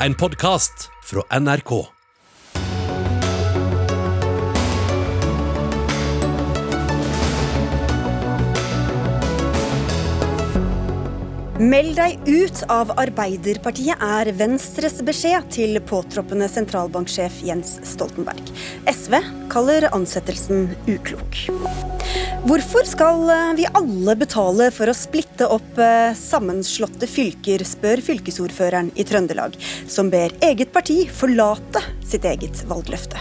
en podkast fra NRK. Meld deg ut av Arbeiderpartiet er Venstres beskjed til påtroppende sentralbanksjef Jens Stoltenberg. SV kaller ansettelsen uklok. Hvorfor skal eh, vi alle betale for å splitte opp eh, sammenslåtte fylker, spør fylkesordføreren i Trøndelag, som ber eget parti forlate sitt eget valgløfte.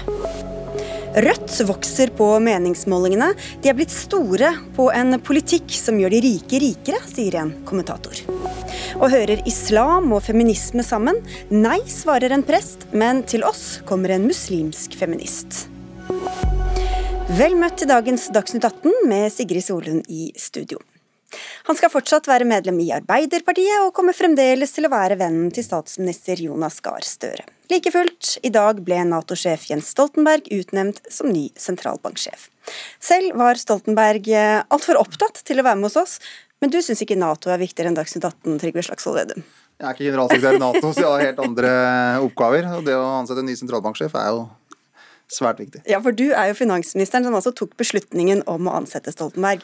Rødt vokser på meningsmålingene. De er blitt store på en politikk som gjør de rike rikere, sier en kommentator. Og hører islam og feminisme sammen? Nei, svarer en prest, men til oss kommer en muslimsk feminist. Vel møtt til dagens Dagsnytt 18 med Sigrid Solund i studio. Han skal fortsatt være medlem i Arbeiderpartiet, og kommer fremdeles til å være vennen til statsminister Jonas Gahr Støre. Like fullt, i dag ble Nato-sjef Jens Stoltenberg utnevnt som ny sentralbanksjef. Selv var Stoltenberg eh, altfor opptatt til å være med hos oss, men du syns ikke Nato er viktigere enn Dagsnytt 18, Trygve Slagsvold Vedum? Jeg er ikke generalsekretær i Nato, så jeg har helt andre oppgaver. Og det å ansette en ny sentralbanksjef er jo svært viktig. Ja, for du er jo finansministeren som altså tok beslutningen om å ansette Stoltenberg.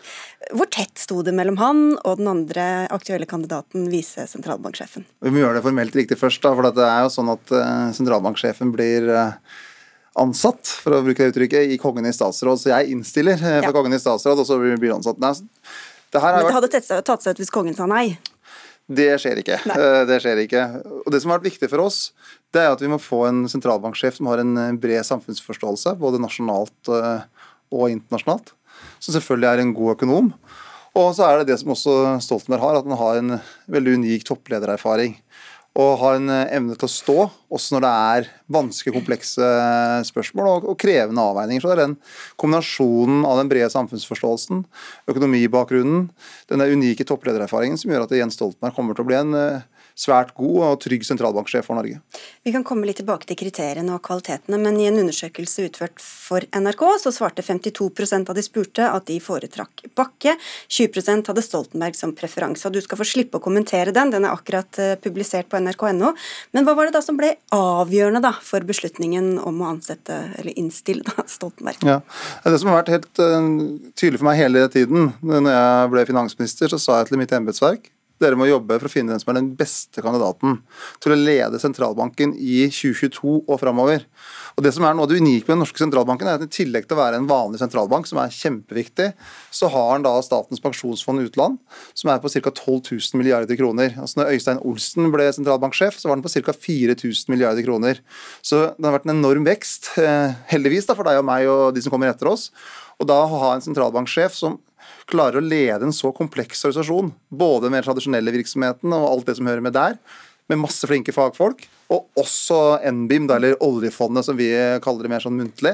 Hvor tett sto det mellom han og den andre aktuelle kandidaten, visesentralbanksjefen? Vi må gjøre det formelt riktig først, da, for det er jo sånn at uh, sentralbanksjefen blir uh, ansatt, for å bruke det uttrykket, i Kongen i statsråd. Så jeg innstiller uh, for ja. Kongen i statsråd, og så blir han ansatt. Nei, det Men det hadde tatt seg ut hvis kongen sa nei? Det skjer ikke. Det skjer ikke. Og det som har vært viktig for oss, det er at vi må få en sentralbanksjef som har en eh, bred samfunnsforståelse, både nasjonalt eh, og internasjonalt. Som selvfølgelig er en god økonom. Og så er det det som også Stoltenberg har, at han har en veldig unik toppledererfaring. Og har en eh, evne til å stå, også når det er vanskelige, komplekse spørsmål og, og krevende avveininger. Så det er den kombinasjonen av den brede samfunnsforståelsen, økonomibakgrunnen, denne unike toppledererfaringen som gjør at Jens Stoltenberg kommer til å bli en svært god og trygg sentralbanksjef for Norge. Vi kan komme litt tilbake til kriteriene og kvalitetene, men i en undersøkelse utført for NRK, så svarte 52% av de spurte at de foretrakk Bakke. 20% hadde Stoltenberg som preferanse. og Du skal få slippe å kommentere den, den er akkurat eh, publisert på nrk.no. Men hva var det da som ble avgjørende da for beslutningen om å ansette, eller innstille da, Stoltenberg? Ja, Det som har vært helt uh, tydelig for meg hele tiden, når jeg ble finansminister, så sa jeg til mitt embetsverk dere må jobbe for å finne den som er den beste kandidaten til å lede sentralbanken i 2022 og framover. Og det som er noe av det unike med den norske sentralbanken, er at i tillegg til å være en vanlig sentralbank, som er kjempeviktig, så har den da Statens pensjonsfond utland, som er på ca. 12 000 milliarder kroner. Altså når Øystein Olsen ble sentralbanksjef, så var den på ca. 4000 milliarder kroner. Så det har vært en enorm vekst, eh, heldigvis da, for deg og meg og de som kommer etter oss. Og da å ha en sentralbanksjef som klarer å lede en så kompleks organisasjon, både med den tradisjonelle virksomheten og alt det som hører med der, med masse flinke fagfolk, og også NBIM, eller oljefondet som vi kaller det mer sånn muntlig.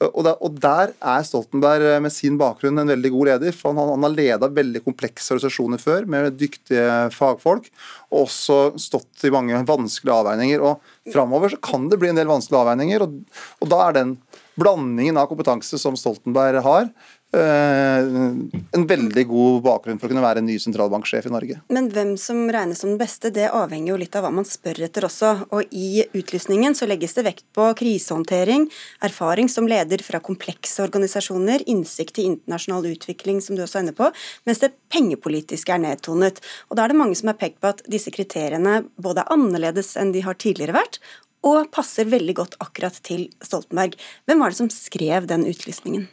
Og der, er Stoltenberg med sin bakgrunn en veldig god leder. for Han, har leda veldig komplekse organisasjoner før, med dyktige fagfolk, og også stått i mange vanskelige avveininger. og Framover kan det bli en del vanskelige avveininger, og, da er den blandingen av kompetanse som Stoltenberg har, Eh, en veldig god bakgrunn for å kunne være en ny sentralbanksjef i Norge. Men hvem som regnes som den beste, det avhenger jo litt av hva man spør etter også. Og i utlysningen så legges det vekt på krisehåndtering, erfaring som leder fra komplekse organisasjoner, innsikt i internasjonal utvikling, som du også er inne på, mens det pengepolitiske er nedtonet. Og da er det mange som har pekt på at disse kriteriene både er annerledes enn de har tidligere vært, og passer veldig godt akkurat til Stoltenberg. Hvem var det som skrev den utlysningen?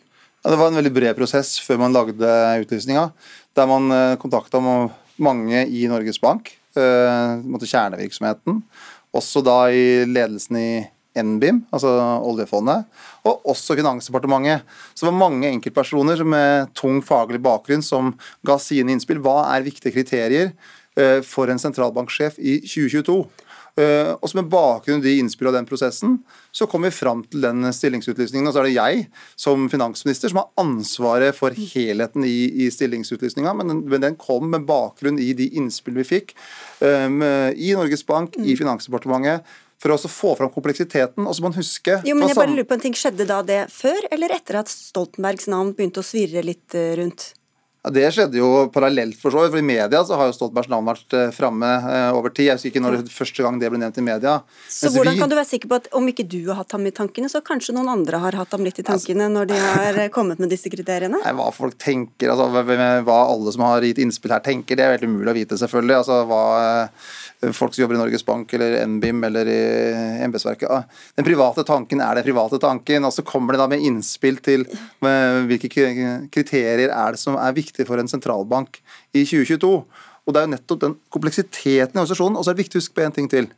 Det var en veldig bred prosess før man lagde utlysninga, der man eh, kontakta mange i Norges Bank, eh, kjernevirksomheten, også da i ledelsen i NBIM, altså oljefondet, og også Finansdepartementet. Så det var mange enkeltpersoner med tung faglig bakgrunn som ga sine innspill. Hva er viktige kriterier eh, for en sentralbanksjef i 2022? Eh, og så Med bakgrunn i de innspillene av den prosessen, så kom vi fram til den stillingsutlysningen. Og så er det jeg som finansminister som har ansvaret for helheten i, i stillingsutlysninga, men, men, den kom med bakgrunn i de innspill vi fikk um, i Norges Bank, i mm. Finansdepartementet for å få fram kompleksiteten. Og så må man huske Jo, men jeg bare lurer på en ting, Skjedde da det før eller etter at Stoltenbergs navn begynte å svirre litt eh, rundt? Ja, Det skjedde jo parallelt, for så vidt. For I media så har jo Stoltenbergs navn vært eh, framme eh, over tid. Jeg husker ikke når det første gang det ble nevnt i media. Så Mens hvordan vi- kan du være sikker på at om ikke du har hatt ham i tankene, så kanskje noen andre har hatt ham litt i tankene når de har eh, kommet med disse kriteriene? Nei, hva folk tenker, altså hva- alle som har gitt innspill her tenker, det er helt umulig å vite, selvfølgelig. Altså hva folk som jobber i Norges Bank eller NBIM eller i embetsverket ah, Den private tanken er den private tanken, og så kommer det da med innspill til hvilke kriterier er det som er viktig for en sentralbank i 2022. Og det er jo nettopp den kompleksiteten i organisasjonen. Og så er det viktig å huske på en ting til.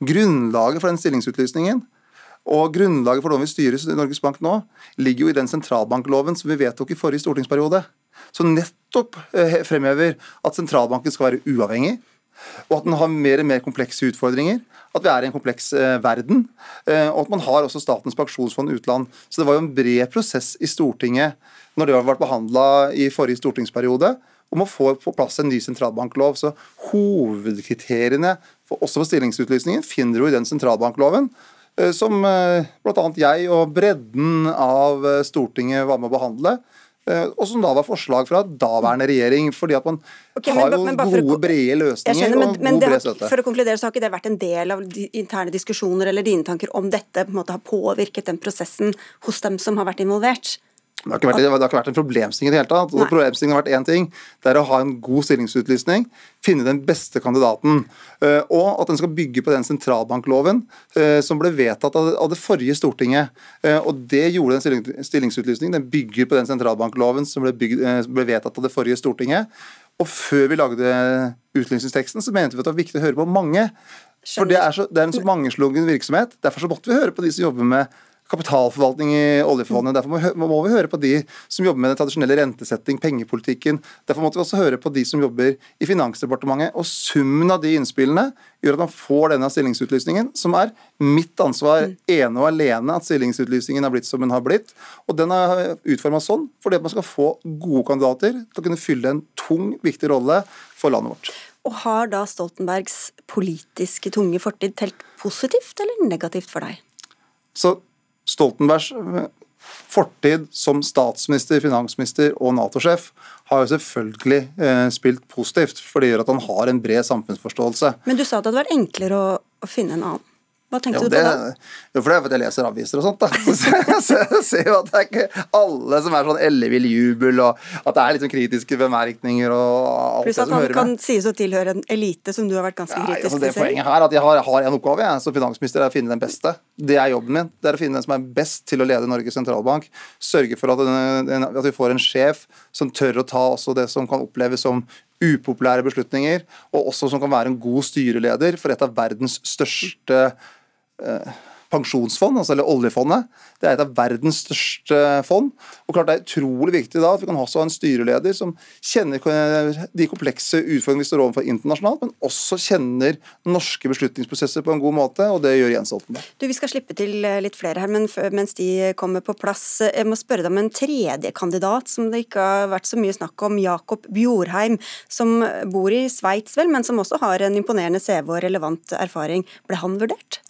Grunnlaget for den stillingsutlysningen og grunnlaget for hvordan vi styrer Norges Bank nå, ligger jo i den sentralbankloven som vi vedtok i forrige stortingsperiode. Så nettopp eh, fremhever at sentralbanken skal være uavhengig, og at den har mer og mer komplekse utfordringer. At vi er i en kompleks eh, verden. eh, og at man har også Statens pensjonsfond utland. Så det var jo en bred prosess i Stortinget når det har vært behandla i forrige stortingsperiode om å få på plass en ny sentralbanklov. Så hovedkriteriene for, også for stillingsutlysningen finner du i den sentralbankloven eh, som bl.a. jeg og bredden av Stortinget var med å behandle. Eh, Og som da var forslag fra daværende regjering. fordi at man okay, men har jo bare å gode, brede løsninger skjønner, men, og men god bred støtte. for å konkludere så har ikke det vært en del av de interne diskusjoner eller dine tanker om dette på en måte har påvirket den prosessen hos dem som har vært involvert? Det har, vært, det har ikke vært en problemstilling i det hele tatt. Og problemstillingen har vært én ting. Det er å ha en god stillingsutlysning, finne den beste kandidaten. eh, Og at den skal bygge på den sentralbankloven eh, som ble vedtatt av det forrige Stortinget. Eh, Og det gjorde den stillingsutlysningen. Den bygger på den sentralbankloven som ble, som ble vedtatt av det forrige Stortinget. Og før vi lagde utlysningsteksten, så mente vi at det var viktig å høre på mange. For det er, så, det er en så mangeslungen virksomhet. Derfor så måtte vi høre på de som jobber med kapitalforvaltning i oljefondet. Derfor må, vi må vi høre på de som jobber med den tradisjonelle rentesetting, pengepolitikken. Derfor måtte vi også høre på de som jobber i Finansdepartementet. Og summen av de innspillene gjør at man får denne stillingsutlysningen, som er mitt ansvar ene og alene at stillingsutlysningen har blitt som den har blitt. Og den er utforma sånn fordi at man skal få gode kandidater til å kunne fylle en tung, viktig rolle for landet vårt. Og har da Stoltenbergs politiske tunge fortid telt positivt eller negativt for deg? Så Stoltenbergs eh, fortid som statsminister, finansminister og Nato-sjef har jo selvfølgelig eh, spilt positivt, for det gjør at han har en bred samfunnsforståelse. Men du sa at det hadde vært enklere å, finne en annen. Hva tenkte Jo, du det, på da? jo, for det er fordi jeg leser aviser og sånt. da. Så jeg ser- jo at det er ikke alle som er sånn ellevill jubel, og at det er sånn kritiske bemerkninger og alt Pluss det at han hører kan med. sies å tilhøre en elite som du har vært ganske kritisk til altså det poenget her er at Jeg har, har en oppgave jeg, som finansminister, er å finne den beste. Det er jobben min. Det er å finne den som er best til å lede Norges sentralbank. Sørge for at, den, at vi får en sjef som tør å ta også det som kan oppleves som upopulære beslutninger, og også som kan være en god styreleder for et av verdens største pensjonsfond, altså eller oljefondet. Det er et av verdens største fond. Og klart Det er utrolig viktig da at vi kan også ha en styreleder som kjenner de komplekse utfordringene vi står overfor internasjonalt, men også kjenner norske beslutningsprosesser på en god måte, og det gjør Jens Stoltenberg. Du, Vi skal slippe til eh, litt flere her, men mens de kommer på plass, eh, jeg må spørre deg om en tredje kandidat som det ikke har vært så mye snakk om, Jakob Bjorheim, som bor i Sveits, men som også har en imponerende CV og relevant erfaring. Ble han vurdert?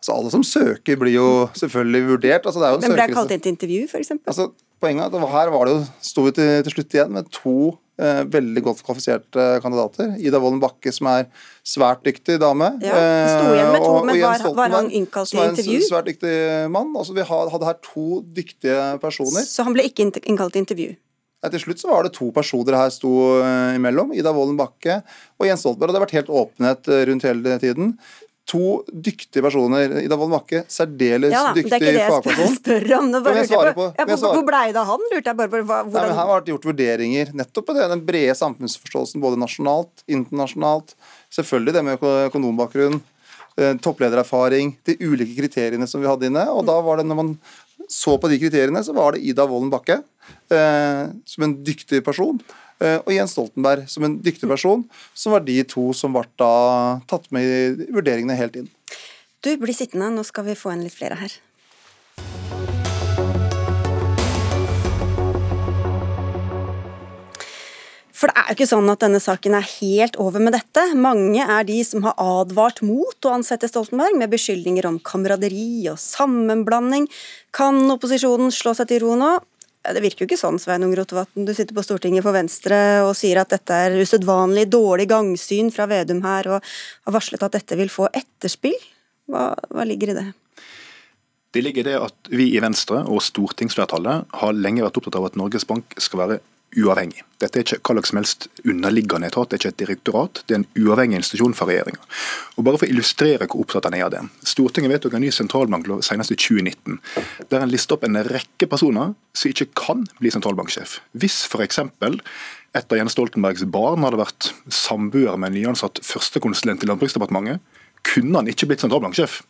Så Alle som søker, blir jo selvfølgelig vurdert. altså det er jo en Men ble jeg kalt inn til intervju, f.eks.? Altså, poenget er at her var det jo, sto vi til, til slutt igjen med to eh, veldig godt kvalifiserte kandidater. Ida Wolden Bakke, som er svært dyktig dame. Ja, sto igjen med to, eh, og- og men var- var han innkalt til intervju? som er en Svært dyktig mann. Altså, vi hadde her to dyktige personer. Så han ble ikke innkalt til intervju? Nei, til slutt så var det to personer her sto eh, imellom. Ida Wolden Bakke og Jens Stoltenberg. Og det har vært helt åpenhet eh, rundt hele tiden. To dyktige personer. Ida Wolden Makke, særdeles Ja da, det er ikke det jeg spør, om. Nå bare jeg svarer på, jeg hvor, hvor blei det av han? Lurte jeg bare på Hvordan... Nei, her har vært gjort vurderinger nettopp på det, den brede samfunnsforståelsen både nasjonalt, internasjonalt. Selvfølgelig det med økonombakgrunn, eh, toppledererfaring, de ulike kriteriene som vi hadde inne. Og da var det, når man så på de kriteriene, så var det Ida Wolden Bakke eh, som en dyktig person. Eh, Og Jens Stoltenberg som en dyktig person, som var de to som ble tatt med i vurderingene helt inn. Du, bli sittende, nå skal vi få inn litt flere her. For det er jo ikke sånn at denne saken er helt over med dette. Mange er de som har advart mot å ansette Stoltenberg med beskyldninger om kameraderi og sammenblanding. Kan opposisjonen slå seg til ro nå? Det virker jo ikke sånn, Sveinung Rotevatn. Du sitter på Stortinget for Venstre og sier at dette er usedvanlig dårlig gangsyn fra Vedum her, og har varslet at dette vil få etterspill. Hva, hva ligger i det? Det ligger i det at vi i Venstre og stortingsflertallet har lenge vært opptatt av at Norges Bank skal være uavhengig. Dette er ikke hva som helst underliggende etat, det er ikke et direktorat. Det er en uavhengig institusjon for regjeringa. Bare for å illustrere hvor opptatt han er av det. Stortinget vedtok en ny sentralbanklov senest i 2019, der en lister opp en rekke personer som ikke kan bli sentralbanksjef. Hvis f.eks. et av Jens Stoltenbergs barn hadde vært samboer med en nyansatt førstekonsulent i Landbruksdepartementet, kunne han ikke blitt sentralbanksjef.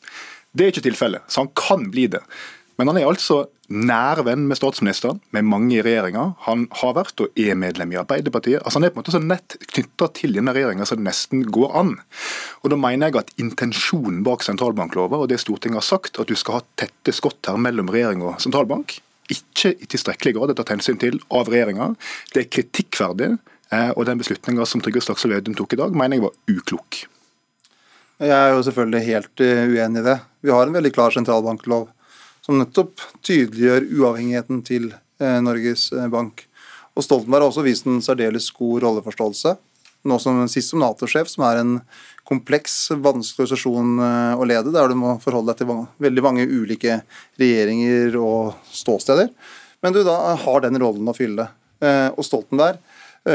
Det er ikke tilfellet, så han kan bli det. Men han er altså nær venn med statsministeren, med mange i regjeringa. Han har vært og er medlem i Arbeiderpartiet. Altså Han er på en måte så nett knytta til denne regjeringa som det nesten går an. Og Da mener jeg at intensjonen bak sentralbanklova og det Stortinget har sagt, at du skal ha tette skott her mellom regjering og sentralbank, ikke i tilstrekkelig grad er tatt hensyn til av regjeringa. Det er kritikkverdig. Eh, og den beslutninga som Trygve Slagsvold Vedum tok i dag, mener jeg var uklok. Jeg er jo selvfølgelig helt eh, uenig i det. Vi har en veldig klar sentralbanklov som nettopp tydeliggjør uavhengigheten til eh, Norges eh, Bank. Og Stoltenberg har også vist en særdeles god rolleforståelse. Nå som sist som Nato-sjef, som er en kompleks, vanskelig organisasjon å lede, der du må forholde deg til veldig mange ulike regjeringer og ståsteder. Men du da har den rollen å fylle. Og Stoltenberg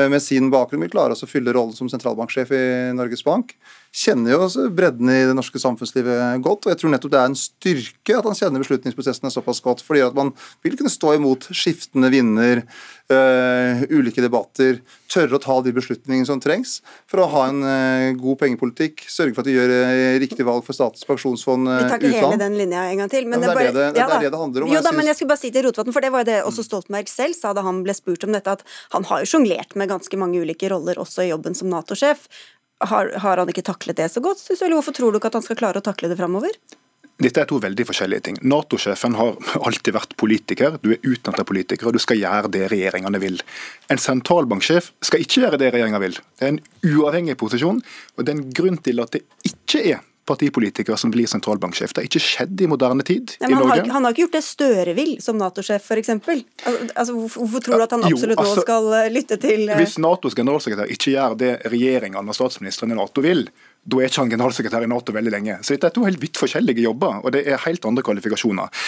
med sin bakgrunn vil klare å fylle rollen som sentralbanksjef i Norges Bank kjenner jo bredden i det norske samfunnslivet godt. og Jeg tror nettopp det er en styrke at han kjenner beslutningsprosessene såpass godt. fordi at man vil kunne stå imot skiftende vinder, øh, ulike debatter, tørre å ta de beslutningene som trengs for å ha en øh, god pengepolitikk, sørge for at de gjør uh, riktig valg for Statens pensjonsfond utland. Vi tar ikke hele den linja en gang til. Men, ja, det, er det, det, ja, det, er det, det handler om. Jo da, men jeg skulle bare si til Rotevatn, for det var jo det også Stoltenberg selv sa da han ble spurt om dette, at han har jo sjonglert med ganske mange ulike roller også i jobben som Nato-sjef har, har, han ikke taklet det så godt, synes du, eller hvorfor tror du ikke at han skal klare å takle det framover? Dette er to veldig forskjellige ting. Nato-sjefen har alltid vært politiker. Du er utnevnt av politikere, og du skal gjøre det regjeringene vil. En sentralbanksjef skal ikke gjøre det regjeringa vil. Det er en uavhengig posisjon, og det er en grunn til at det ikke er partipolitiker som blir sentralbanksjef. Det har ikke skjedd i moderne tid Nei, i Norge. Han har, han har, ikke gjort det Støre vil som Nato-sjef, f.eks. Altså, hvorfor tror du at han absolutt jo, altså, nå skal eh, lytte til uh... Hvis Natos generalsekretær ikke gjør det regjeringen og statsministeren i Nato vil, da er ikke han generalsekretær i Nato veldig lenge. Så dette er to helt vidt forskjellige jobber, og det er helt andre kvalifikasjoner.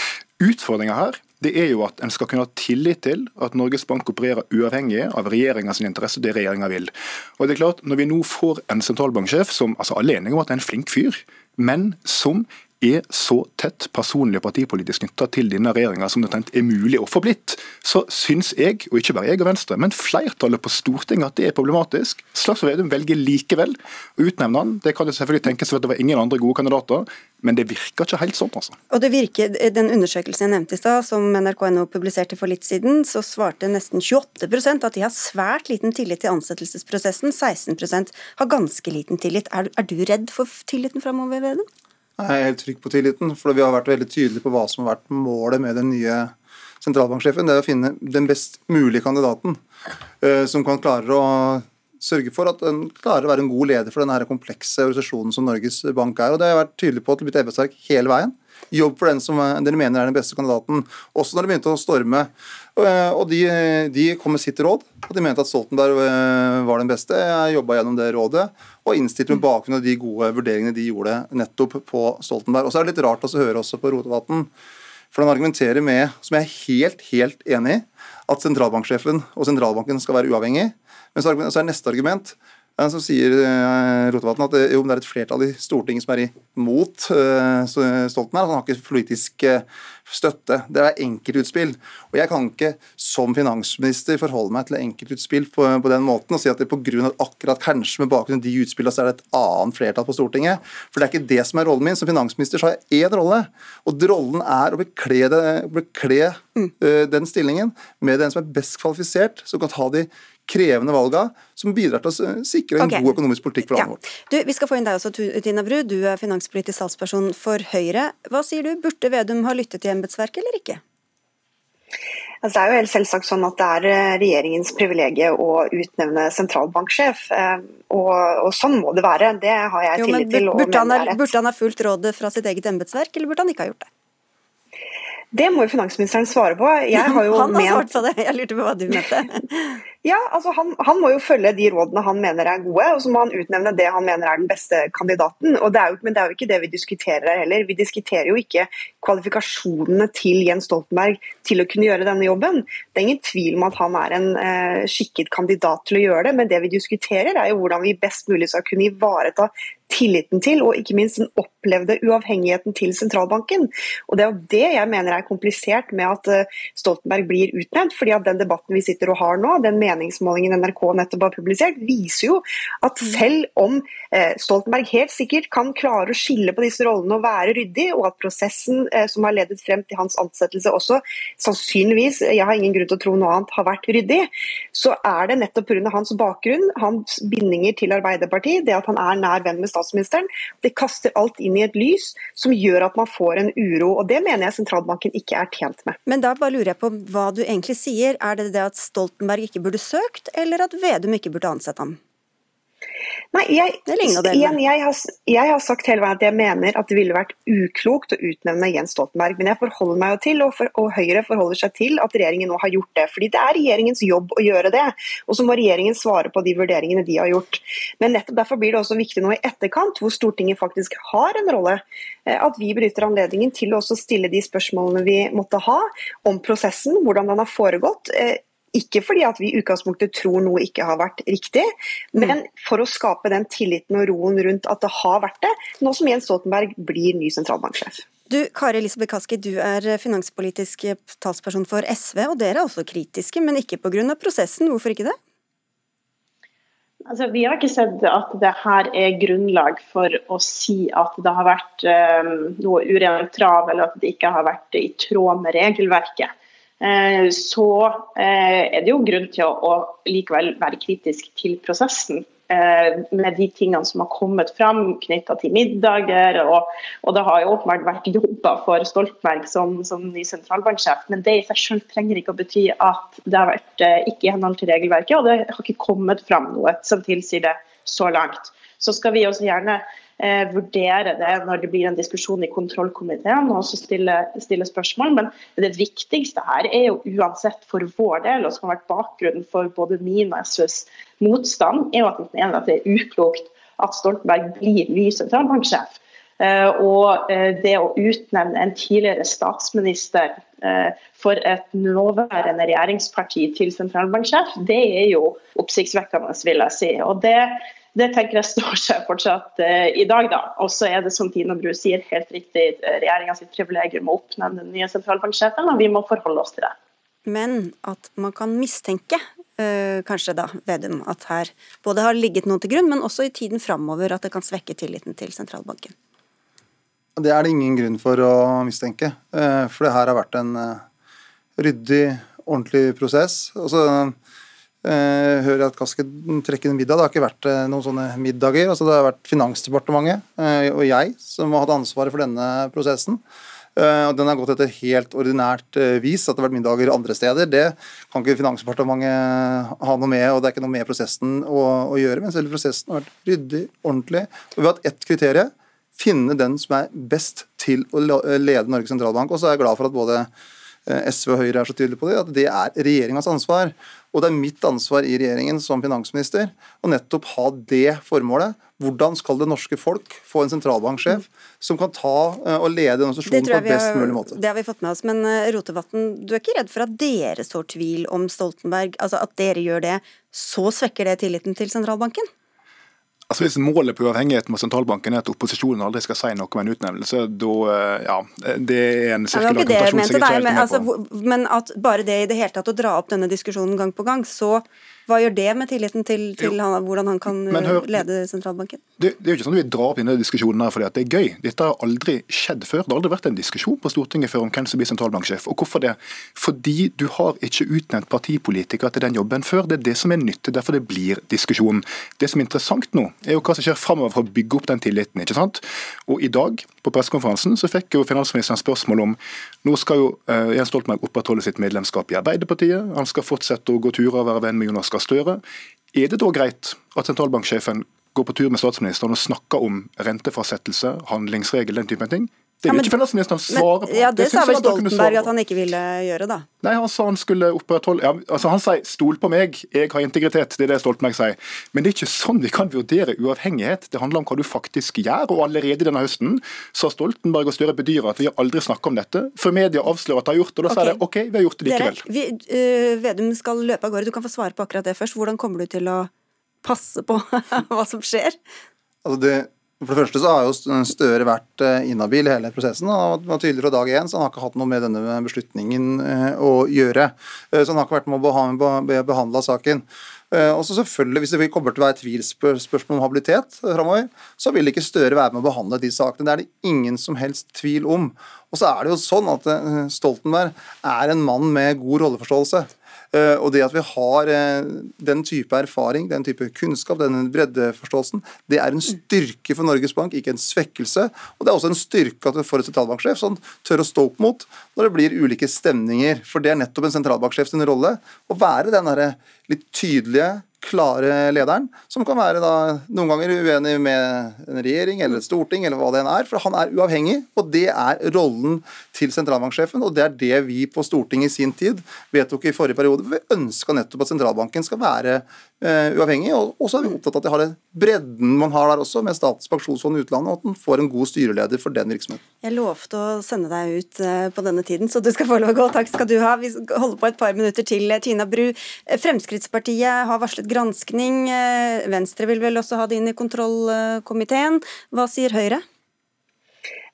Utfordringa her det er jo at en skal kunne ha tillit til at Norges Bank opererer uavhengig av regjeringas interesse, det regjeringa vil. Og det er klart, Når vi nå får en sentralbanksjef som altså alle enige om at er en flink fyr, men som er så tett personlig og partipolitisk knytta til denne regjeringa som det er mulig å få blitt, så syns jeg, og ikke bare jeg og Venstre, men flertallet på Stortinget at det er problematisk. Slagsvold Vedum velger likevel å utnevne han. Det kan det selvfølgelig tenkes at det var ingen andre gode kandidater, men det virker ikke helt sånn. altså. Og det virker, Den undersøkelsen jeg nevnte i stad, som NRK.no publiserte for litt siden, så svarte nesten 28% at de har svært liten tillit til ansettelsesprosessen. 16% har ganske liten tillit. Er, er du redd for tilliten framover, Vedum? Jeg er helt trygg på tilliten, for vi har vært veldig tydelige på hva som har vært målet med den nye sentralbanksjefen. Det er å finne den best mulige kandidaten uh, som kan klare å sørge for at den klarer å være en god leder for denne komplekse organisasjonen som Norges Bank er. Og Det har jeg vært tydelig på til mitt embetsverk hele veien. Jobb for den som eh, dere mener er den beste kandidaten. Også når det begynte å storme. Eh, og de, de kom med sitt råd, og de mente at Stoltenberg var den beste. Jeg jobba gjennom det rådet og innstilte med bakgrunn av de gode vurderingene de gjorde nettopp på Stoltenberg. Og så er det litt rart å høre også på Rotevatn, for han argumenterer med, som jeg er helt, helt enig i, at sentralbanksjefen og sentralbanken skal være uavhengig. Men så er neste argument så sier eh, Rotevatn at eh, jo, det er et flertall i Stortinget som er imot uh, Stoltenberg. Han har ikke politisk støtte. Det er enkeltutspill. Og Jeg kan ikke som finansminister forholde meg til enkeltutspill på, på den måten og si at det på grunn av akkurat kanskje med bakgrunn av de utspillene så er det et annet flertall på Stortinget. For det er ikke det som er rollen min. Som finansminister så har jeg én rolle, og rollen er å bekle, det, bekle uh, den stillingen med den som er best kvalifisert, som kan ta de krevende valga som bidrar til å sikre en okay. god økonomisk politikk for landet ja. vårt. Vi skal få inn deg også, Tina Bru. Du er finanspolitisk talsperson for Høyre. Hva sier du, burde Vedum ha lyttet til embetsverket eller ikke? Altså, det er jo helt selvsagt sånn at det er eh, regjeringens privilegium å utnevne sentralbanksjef. Eh, og, og, sånn må det være. Det har jeg tillit til. Burde han, burde han ha fulgt rådet fra sitt eget embetsverk, eller burde han ikke ha gjort det? Det må jo finansministeren svare på. Jeg har jo han har ment... svart på det, jeg lurte på hva du mente. Ja, altså han, han, må jo følge de rådene han mener er gode, og så må han utnevne det han mener er den beste kandidaten. Og det jo, men det er jo ikke det vi diskuterer her heller. Vi diskuterer jo ikke kvalifikasjonene til Jens Stoltenberg til å kunne gjøre denne jobben. Det er ingen tvil om at han er en eh, skikket kandidat til å gjøre det, men det vi diskuterer er jo hvordan vi best mulig skal kunne ivareta tilliten til, og ikke minst den opplevde uavhengigheten til sentralbanken. Og Det er jo det jeg mener er komplisert med at eh, Stoltenberg blir utnevnt. fordi at Den debatten vi sitter og har nå, den meningsmålingen NRK nettopp har publisert, viser jo at mm. selv om eh, Stoltenberg helt sikkert kan klare å skille på disse rollene og være ryddig, og at prosessen eh, som har ledet frem til hans ansettelse også sannsynligvis, jeg har ingen grunn til å tro noe annet, har vært ryddig, så er det nettopp pga. hans bakgrunn, hans bindinger til Arbeiderpartiet, det at han er nær venn med statsministeren. Det kaster alt inn i et lys som gjør at man får en uro. og Det mener jeg sentralbanken ikke er tjent med. Men da bare lurer jeg på hva du egentlig sier. Er det det at Stoltenberg ikke burde søkt, eller at Vedum ikke burde ansette ham? Nei, jeg, igjen, jeg, har, jeg, har, sagt hele veien at jeg mener at det ville vært uklokt å utnevne Jens Stoltenberg. Men jeg forholder meg jo til, og, for, og, Høyre forholder seg til, at regjeringen nå har gjort det. Fordi det er regjeringens jobb å gjøre det. Og så må regjeringen svare på de vurderingene de har gjort. Men nettopp derfor blir det også viktig nå i etterkant, hvor Stortinget faktisk har en rolle, eh, at vi benytter anledningen til å stille de spørsmålene vi måtte ha om prosessen, hvordan den har foregått eh, ikke fordi at vi i utgangspunktet tror noe ikke har vært riktig, men for å skape den tilliten og roen rundt at det har vært det, nå som Jens Stoltenberg blir ny sentralbanksjef. Du, Kari Elisabeth Kaski, du er finanspolitisk talsperson for SV, og dere er også kritiske, men ikke pga. prosessen. Hvorfor ikke det? Altså, vi har ikke sett at det her er grunnlag for å si at det har vært um, noe urent trav, eller at det ikke har vært i tråd med regelverket. Eh, så eh, er det jo grunn til å, likevel være kritisk til prosessen. Eh, med de tingene som har kommet fram knytta til middager. Og, og, det har jo åpenbart vært jobba for Stoltenberg som, som, ny sentralbanksjef, men det i seg selv trenger ikke å bety at det har vært ikke i henhold til regelverket, og det har ikke kommet fram noe som tilsier det så langt. Så skal vi også gjerne eh, vurdere det når det blir en diskusjon i kontrollkomiteen og også stille, stille, spørsmål. Men det viktigste her er jo uansett for vår del, og som har vært bakgrunnen for både min og SVs motstand, er jo at man mener at det er uklokt at Stoltenberg blir ny sentralbanksjef. Uh, og uh, det å utnevne en tidligere statsminister uh, for et nåværende regjeringsparti til sentralbanksjef, det er jo oppsiktsvekkende, vil jeg si. Og det det tenker jeg står seg fortsatt eh, i dag. da. Og så er det som Tina Bru sier, helt riktig uh, regjeringa sitt privilegium å oppnevne den nye sentralbanksjefen, og vi må forholde oss til det. Men at man kan mistenke, øh, kanskje da, Vedum, at her både har ligget noe til grunn, men også i tiden framover at det kan svekke tilliten til sentralbanken? Det er det ingen grunn for å mistenke. For det her har vært en ryddig, ordentlig prosess. Altså, hører at Kaski trekker en middag. Det har ikke vært uh, noen sånne middager. altså Det har vært Finansdepartementet uh, og jeg som har hatt ansvaret for denne prosessen. og Den har gått etter helt ordinært vis. At det har vært middager andre steder, det kan ikke Finansdepartementet ha noe med. og Det er ikke noe med prosessen å, å gjøre. Men selve prosessen har vært ryddig, ordentlig. Og Vi har hatt ett kriterium. Finne den som er best til å lede Norges sentralbank. Og så er jeg glad for at både SV og Høyre er så tydelige på det, at det er regjeringas ansvar. Og det er mitt ansvar i regjeringen som finansminister å nettopp ha det formålet. Hvordan skal det norske folk få en sentralbanksjef som kan ta eh, og lede organisasjonen på best mulig måte? Det har vi fått med oss, men eh, Rotevatn, du er ikke redd for at dere sår tvil om Stoltenberg? Altså at dere gjør det, så svekker det tilliten til sentralbanken? Altså Hvis målet på uavhengigheten med sentralbanken er at opposisjonen aldri skal si noe om en utnevnelse, da eh, ja, det er en sirkel argumentasjon jeg ikke helt med altså, Men at bare det i det hele tatt å dra opp denne diskusjonen gang på gang, så hva gjør det med tilliten til, til han, hvordan han kan hør, lede sentralbanken? Det, det, er jo ikke sånn at vi drar opp denne diskusjonen her fordi at det er gøy. Dette har aldri skjedd før. Det har aldri vært en diskusjon på Stortinget før om hvem som blir sentralbanksjef. Og hvorfor det? Fordi du har ikke utnevnt partipolitikere til den jobben før. Det er det som er nytt. Derfor det blir diskusjon. Det som er interessant nå, er jo hva som skjer framover for å bygge opp den tilliten. ikke sant? Og i dag, på pressekonferansen, så fikk jo finansministeren spørsmål om nå skal jo uh, Jens Stoltenberg opprettholde sitt medlemskap i Arbeiderpartiet. Han skal fortsette å gå turer og være venn med Jonas Gahr Støre. Er det da greit at sentralbanksjefen går på tur med statsministeren og snakker om rentefastsettelse, handlingsregel, den typen ting, Det Ja, vil men- ikke finansministeren svare på. Ja, det, det sa vel Stoltenberg at han ikke ville gjøre, da. Nei, Han sa han skulle opprettholde ja, altså Han sier 'stol på meg, jeg har integritet'. Det er det Stoltenberg sier. Men det er ikke sånn vi kan vurdere uavhengighet. Det handler om hva du faktisk gjør. Og allerede denne høsten sa Stoltenberg og Støre bedyrer at vi har aldri snakka om dette. For media avslører at de har gjort det, og da sier Ok. de OK, vi har gjort det Dere, likevel. vi, øh, Vedum skal løpe av gårde. Du kan få svare på akkurat det først. Hvordan kommer du til å passe på hva som skjer? Altså det, for det første så har jo Støre vært eh, inhabil i hele prosessen. Han var tydeligere dag én, så han har ikke hatt noe med denne beslutningen eh, å gjøre. Eh, Så han har ikke vært med å behandle saken. Og så selvfølgelig, Hvis det kommer til å være tvilsspørsmål om habilitet framover, så vil ikke Støre være med å behandle de sakene. Det er det ingen som helst tvil om. Og så er det jo sånn at Stoltenberg er en mann med god rolleforståelse. Eh, Og det at vi har eh, den type erfaring, den type kunnskap, den breddeforståelsen, det er en styrke for Norges Bank, ikke en svekkelse. Og det er også en styrke at vi får en sentralbanksjef som tør å stå opp mot når det blir ulike stemninger. For det er nettopp en sentralbanksjef sin rolle å være den litt tydelige, klare lederen, som kan være da noen ganger uenig med en regjering eller et storting, eller hva det enn er. For han er uavhengig, og det er rollen til sentralbanksjefen. Og det er det vi på Stortinget i sin tid vedtok i forrige periode. for Vi ønska nettopp at sentralbanken skal være uavhengig, og og så er vi opptatt av at de har den bredden man har der også, med Statens pensjonsfond utlandet, og at man får en god styreleder for den virksomheten. Jeg lovte å sende deg ut eh, på denne tiden, så du skal få lov å gå. Takk skal du ha. Vi holder på et par minutter til. Tina Bru, eh, Fremskrittspartiet har varslet granskning. Eh, Venstre vil vel også ha det inn i kontrollkomiteen. Hva sier Høyre?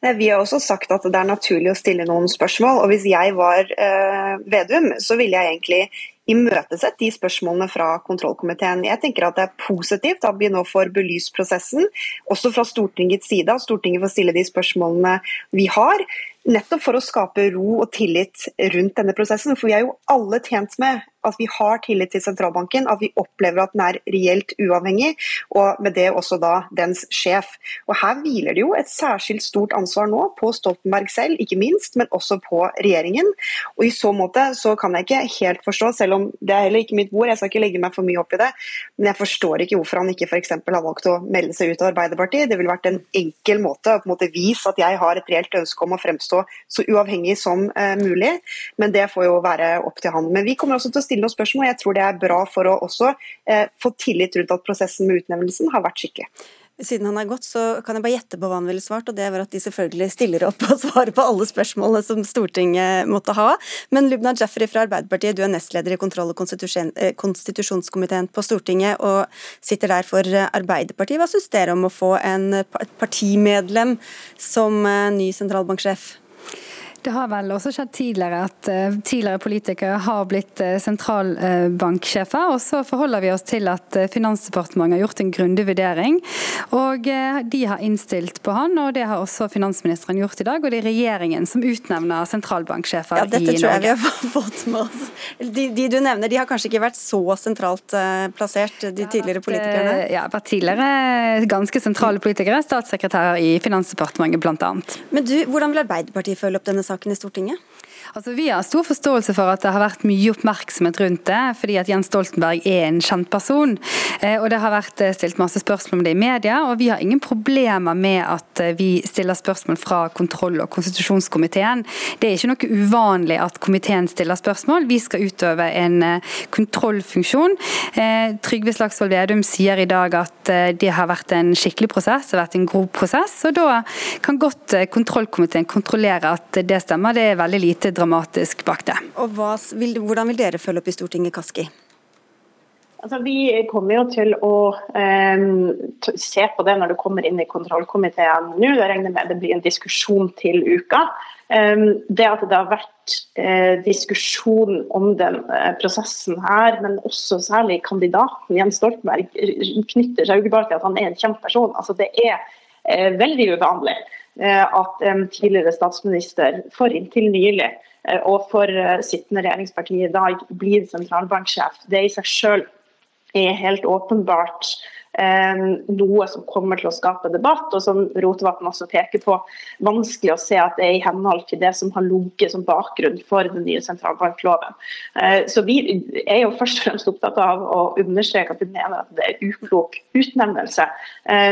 Vi har også sagt at det er naturlig å stille noen spørsmål. og Hvis jeg var eh, Vedum, så ville jeg egentlig imøtesett de spørsmålene fra kontrollkomiteen. Jeg tenker at Det er positivt at vi nå får belyst prosessen, også fra Stortingets side. At Stortinget får stille de spørsmålene vi har. Nettopp for å skape ro og tillit rundt denne prosessen. For vi er jo alle tjent med at vi har tillit til sentralbanken, at vi opplever at den er reelt uavhengig, og med det også da dens sjef. Og Her hviler det jo et særskilt stort ansvar nå på Stoltenberg selv, ikke minst, men også på regjeringen. Og I så måte så kan jeg ikke helt forstå, selv om det er heller ikke mitt bord, jeg skal ikke legge meg for mye opp i det, men jeg forstår ikke hvorfor han ikke f.eks. har valgt å melde seg ut av Arbeiderpartiet. Det ville vært en enkel måte å på en måte vise at jeg har et reelt ønske om å fremstå så uavhengig som eh, mulig, men det får jo være opp til han. Men vi kommer også til å stille noen spørsmål. Jeg tror det er bra for å også eh, få tillit rundt at prosessen med utnevnelsen har vært skikkelig. Siden han er gått, så kan jeg bare gjette på hva han ville svart, og det var at de selvfølgelig stiller opp og svarer på alle spørsmålene som Stortinget måtte ha. Men Lubna Jaffery fra Arbeiderpartiet, du er nestleder i kontroll- og eh, konstitusjonskomiteen på Stortinget og sitter der for Arbeiderpartiet. Hva syns dere om å få en, et partimedlem som eh, ny sentralbanksjef? Det har vel også skjedd tidligere at uh, tidligere politikere har blitt uh, sentralbanksjefer. og så forholder vi oss til at uh, Finansdepartementet har gjort en grundig vurdering. Og de har innstilt på han, og det har også finansministeren gjort i dag. Og det er regjeringen som utnevner sentralbanksjefer ja, i Dette tror jeg vi har fått med oss. De, de du nevner, de har kanskje ikke vært så sentralt plassert, de tidligere politikerne? Ja, vært tidligere ganske sentrale politikere. Statssekretærer i Finansdepartementet bl.a. Men du, hvordan vil Arbeiderpartiet følge opp denne saken i Stortinget? Altså, vi har stor forståelse for at det har vært mye oppmerksomhet rundt det, fordi at Jens Stoltenberg er en kjent person. Eh, og Det har vært eh, stilt masse spørsmål om det i media, og vi har ingen problemer med at eh, vi stiller spørsmål fra kontroll- og konstitusjonskomiteen. Det er ikke noe uvanlig at komiteen stiller spørsmål. Vi skal utøve en kontrollfunksjon. Trygve Slagsvold Vedum sier i dag at det har vært en skikkelig prosess, det har vært en god prosess. og Da kan godt kontrollkomiteen kontrollere at det stemmer. Det er veldig lite dramatisk bak det. Og hva, vil, Hvordan vil dere følge opp i Stortinget, Kaski? Altså, vi kommer jo til å eh, t- se på det når det kommer inn i kontrollkomiteen nå. Jeg regner med det blir en diskusjon til uka. Eh, det at det har vært eh, diskusjon om den eh, prosessen her, men også særlig kandidaten Jens Stoltenberg, knytter seg jo bare til at han er en kjent person. Altså, det er eh, veldig uvanlig eh, at en tidligere statsminister for inntil nylig og for eh, sittende regjeringsparti i dag blir sentralbanksjef. Det i seg selv er helt åpenbart noe som kommer til å skape debatt, og som Rotevatn også peker på, vanskelig å se at det er i henhold til det som har ligget som bakgrunn for den nye sentralbankloven. Så Vi er jo først og fremst opptatt av å understreke at vi mener at det er uklok utnevnelse,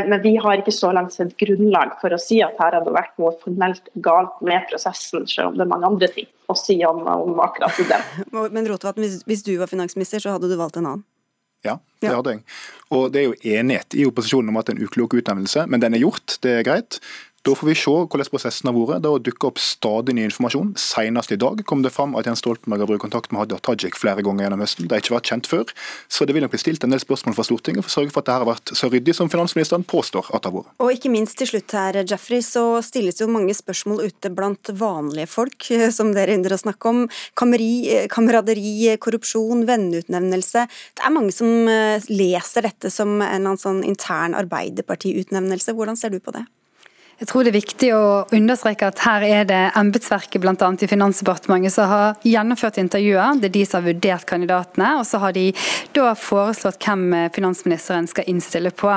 men vi har ikke så langt sett grunnlag for å si at her har det vært noe formelt galt med prosessen, selv om det er mange andre ting å si om, om akkurat det. Men Rotevatn, hvis, hvis du var finansminister, så hadde du valgt en annen? Ja, det ja. hadde jeg. Og det er jo enighet i opposisjonen om at det er en uklok utnevnelse, men den er gjort, det er greit. Da får vi se hvordan prosessen har vært. Det har dukket opp stadig ny informasjon. Senest i dag kom det fram at Jens Stoltenberg har brukt kontakt med Hadia Tajik flere ganger gjennom høsten. Det har ikke vært kjent før. Så det vil nok bli stilt en del spørsmål fra Stortinget for å sørge for at det har vært så ryddig som finansministeren påstår at det har vært. Og ikke minst til slutt her, Jeffrey, så stilles jo mange spørsmål ute blant vanlige folk, som dere ynder å snakke om. Kameri, kameraderi, korrupsjon, venneutnevnelse. Det er mange som eh, leser dette som en sånn intern Arbeiderpartiutnevnelse. Hvordan ser du på det? Jeg tror det er viktig å understreke at her er det embetsverket bl.a. i Finansdepartementet som har gjennomført intervjuer. Det er de som har vurdert kandidatene, og så har de da foreslått hvem finansministeren skal innstille på.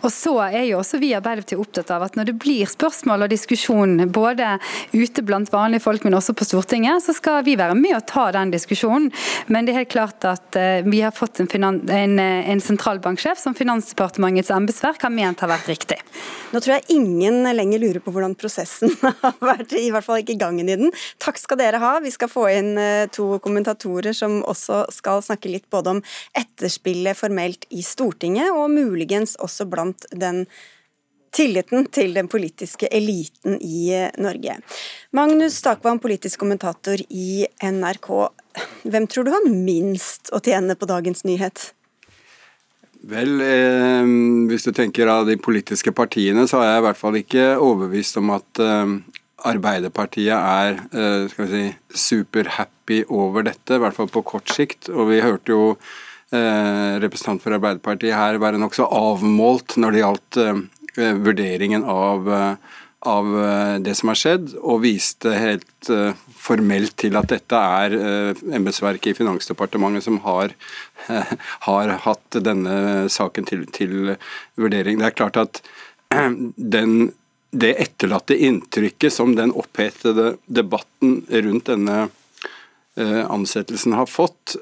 Og så er jo også vi i Arbeiderpartiet opptatt av at når det blir spørsmål og diskusjon både ute blant vanlige folk, men også på Stortinget, så skal vi være med og ta den diskusjonen. Men det er helt klart at eh, vi har fått en, en, eh, en sentralbanksjef som Finansdepartementets embetsverk har ment har vært riktig. Nå tror jeg ingen lenger lenger lurer på hvordan prosessen har vært, i hvert fall ikke gangen i den. Takk skal dere ha. Vi skal få inn eh, to kommentatorer som også skal snakke litt både om etterspillet formelt i Stortinget, og muligens også blant den tilliten til den politiske eliten i eh, Norge. Magnus Takvam, politisk kommentator i NRK. Hvem tror du har minst å tjene på dagens nyhet? Vel, eh, hvis du tenker av de politiske partiene, så er jeg i hvert fall ikke overbevist om at eh, Arbeiderpartiet er eh, skal vi si, superhappy over dette, i hvert fall på kort sikt. Og vi hørte jo eh, representant for Arbeiderpartiet her være nokså avmålt når det gjaldt eh, vurderingen av eh, av det som har skjedd, og viste helt formelt til at dette er uh, embetsverket i Finansdepartementet som har, uh, har hatt denne saken til, til, vurdering. Det er klart at den, det etterlatte inntrykket som den opphetede debatten rundt denne ansettelsen har fått,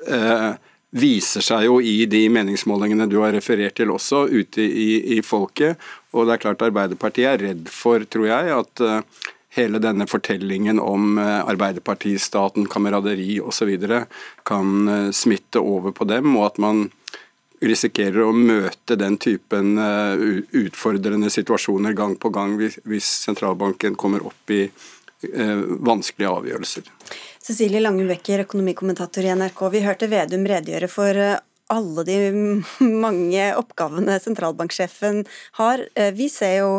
viser seg jo i de meningsmålingene du har referert til også, ute i, i folket. Og det er klart Arbeiderpartiet er redd for, tror jeg, at hele denne fortellingen om uh, Arbeiderpartistaten, kameraderi osv. kan uh, smitte over på dem, og at man risikerer å møte den typen utfordrende situasjoner gang på gang hvis, sentralbanken kommer opp i vanskelige avgjørelser. Cecilie Langebekker, økonomikommentator i NRK. Vi hørte Vedum redegjøre for eh, alle de mange oppgavene sentralbanksjefen har. Eh, vi ser jo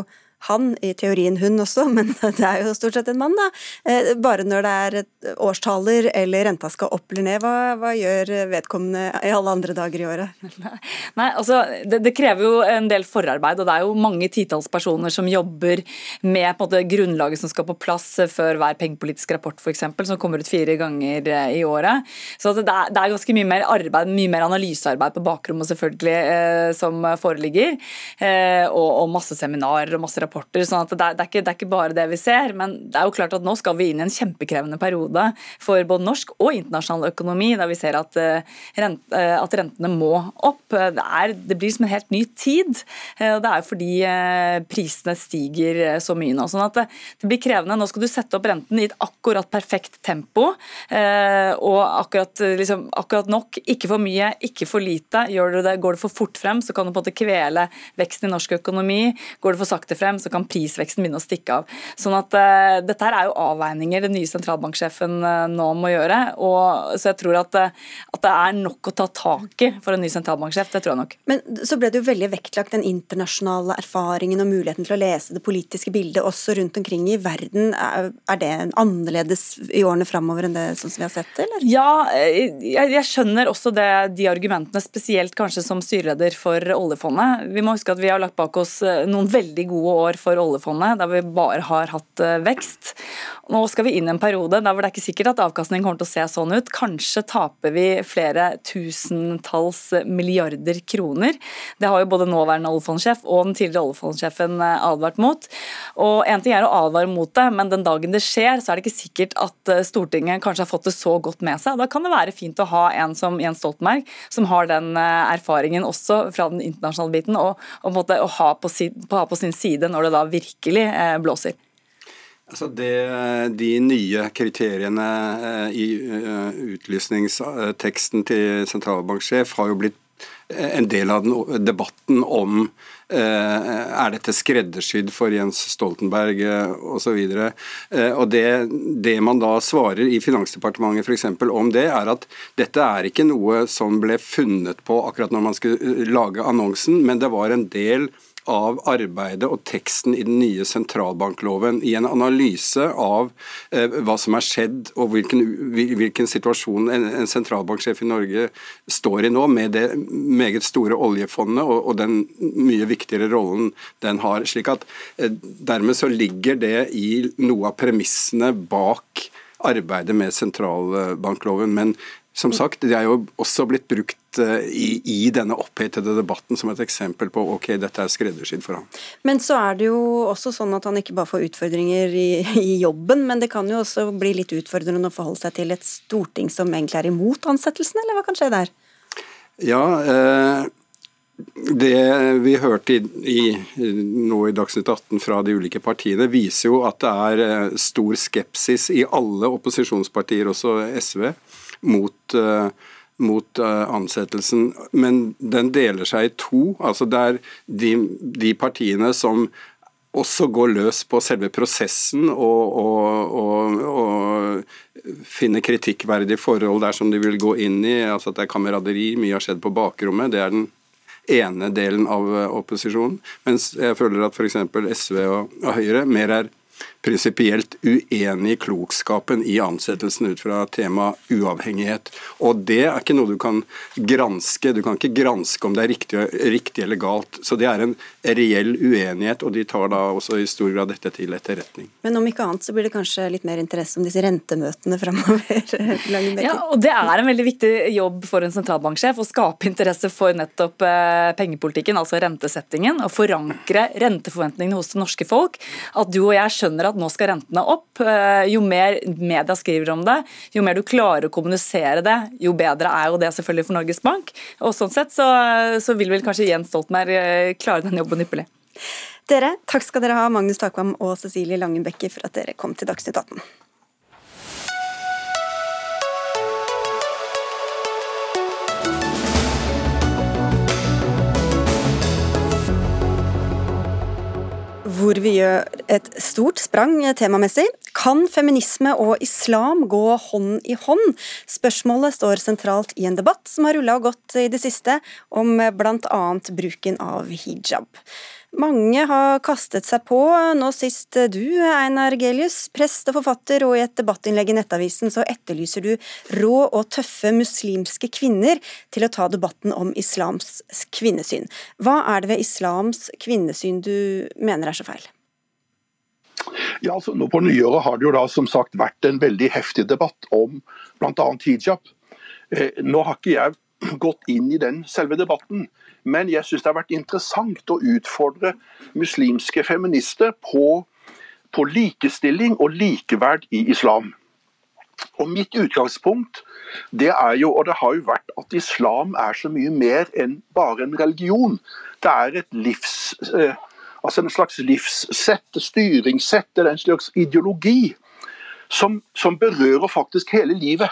han, i teorien hun også, men det er jo stort sett en mann, da. Eh, bare når det er årstaler eller renta skal opp eller ned, hva, hva gjør vedkommende i alle andre dager i året? Nei, altså, det, det, krever jo en del forarbeid, og det er jo mange titalls personer som jobber med på en måte, grunnlaget som skal på plass før hver pengepolitisk rapport f.eks., som kommer ut fire ganger eh, i året. Så det er, det er, ganske mye mer arbeid, mye mer analysearbeid på bakrommet selvfølgelig, eh, som foreligger, og, og masse seminarer og masse rapporter rapporter. sånn at det er, det, er ikke, det er, ikke, bare det vi ser. Men det er jo klart at nå skal vi inn i en kjempekrevende periode for både norsk og internasjonal økonomi, der vi ser at, uh, rent, uh, at rentene må opp. Det, er, det, blir som en helt ny tid. og det er jo fordi prisene stiger så mye nå. sånn at det, blir krevende. Nå skal du sette opp renten i et akkurat perfekt tempo. og akkurat, liksom, akkurat nok, ikke for mye, ikke for lite. Gjør du det, går det for fort frem, så kan du på en måte kvele veksten i norsk økonomi. Går det for sakte frem, så kan prisveksten begynne å stikke av. Sånn at uh, Dette er jo avveininger den nye sentralbanksjefen uh, nå må gjøre. Og, så jeg tror at, uh, at, det er nok å ta tak i for en ny sentralbanksjef. Det tror jeg nok. Men så ble det jo veldig vektlagt den internasjonale erfaringen og muligheten til å lese det politiske bildet også rundt omkring i verden. Er, er det annerledes i årene framover enn det sånn som vi har sett det, eller? Ja, jeg, jeg skjønner også det, de argumentene, spesielt kanskje som styreleder for oljefondet. Vi må huske at vi har lagt bak oss noen veldig gode år år for oljefondet, der vi bare har hatt eh, vekst. Nå skal vi inn i en periode der det er ikke sikkert at avkastningen kommer til å se sånn ut. Kanskje taper vi flere tusentalls milliarder kroner. Det har jo både nåværende oljefondsjef og den tidligere oljefondsjefen eh, advart mot. Og En ting er å advare mot det, men den dagen det skjer, så er det ikke sikkert at Stortinget kanskje har fått det så godt med seg. Da kan det være fint å ha en som Jens Stoltenberg, som har den erfaringen også fra den internasjonale biten, og, og måte, å ha på, sin, ha på, sin, side når det da virkelig eh, blåser? Altså det, de nye kriteriene eh, i uh, utlysningsteksten til sentralbanksjef har jo blitt en del av debatten om eh, er dette skreddersydd for Jens Stoltenberg eh, osv. Eh, det, det man da svarer i Finansdepartementet f.eks. om det, er at dette er ikke noe som ble funnet på akkurat når man skulle lage annonsen, men det var en del av arbeidet og teksten i den nye sentralbankloven i en analyse av eh, hva som er skjedd og hvilken, hvilken situasjon en, en, sentralbanksjef i Norge står i nå, med det meget store oljefondet og, og den mye viktigere rollen den har. slik at eh, Dermed så ligger det i noe av premissene bak arbeidet med sentralbankloven. Men som sagt, det er jo også blitt brukt eh, i, i, denne opphetede debatten som et eksempel på ok, dette er skreddersydd for ham. Men så er det jo også sånn at han ikke bare får utfordringer i, i, jobben, men det kan jo også bli litt utfordrende å forholde seg til et storting som egentlig er imot ansettelsen, eller hva kan skje der? Ja, eh, det vi hørte i, i, nå i Dagsnytt 18 fra de ulike partiene, viser jo at det er eh, stor skepsis i alle opposisjonspartier, også SV mot, uh, mot uh, ansettelsen. Men den deler seg i to. altså Det er de, de partiene som også går løs på selve prosessen og, og, og, og finne kritikkverdige forhold der som de vil gå inn i. altså At det er kameraderi, mye har skjedd på bakrommet. Det er den ene delen av eh, opposisjonen. Mens jeg føler at f.eks. SV og Høyre mer er prinsipielt uenig i klokskapen i ansettelsen ut fra temaet uavhengighet. Og det er ikke noe du kan granske. Du kan ikke granske om det er riktig, riktig eller galt. Så det er en reell uenighet, og de tar da også i stor grad dette til etterretning. Men om ikke annet så blir det kanskje litt mer interesse om disse rentemøtene framover? ja, og det er en veldig viktig jobb for en sentralbanksjef å skape interesse for nettopp eh, pengepolitikken, altså rentesettingen, og forankre renteforventningene hos det norske folk. At du og jeg skjønner at nå skal rentene opp. Eh, jo mer media skriver om det, jo mer du klarer å kommunisere det, jo bedre er jo det selvfølgelig for Norges Bank. Og sånn sett så, så vil vel kanskje Jens Stoltenberg eh, klare den jobben ypperlig. Dere, takk skal dere ha, Magnus Takvam og Cecilie Langenbekke, for at dere kom til Dagsnytt 18. hvor vi gjør et stort sprang temamessig. Kan feminisme og islam gå hånd i hånd? Spørsmålet står sentralt i en debatt som har rulla og gått i det siste, om bl.a. bruken av hijab. Mange har kastet seg på, nå sist du, Einar Gelius, prest og forfatter, og i et debattinnlegg i Nettavisen så etterlyser du rå og tøffe muslimske kvinner til å ta debatten om islams kvinnesyn. Hva er det ved islams kvinnesyn du mener er så feil? Ja, altså nå På nyåret har det jo da som sagt vært en veldig heftig debatt om bl.a. hijab. Eh, nå har ikke jeg gått inn i den selve debatten, men jeg syns det har vært interessant å utfordre muslimske feminister på, på likestilling og likeverd i islam. Og Mitt utgangspunkt det er jo, og det har jo vært at islam er så mye mer enn bare en religion. Det er et livs, eh, altså en slags livssett, styringssett eller en slags ideologi som, som berører faktisk hele livet.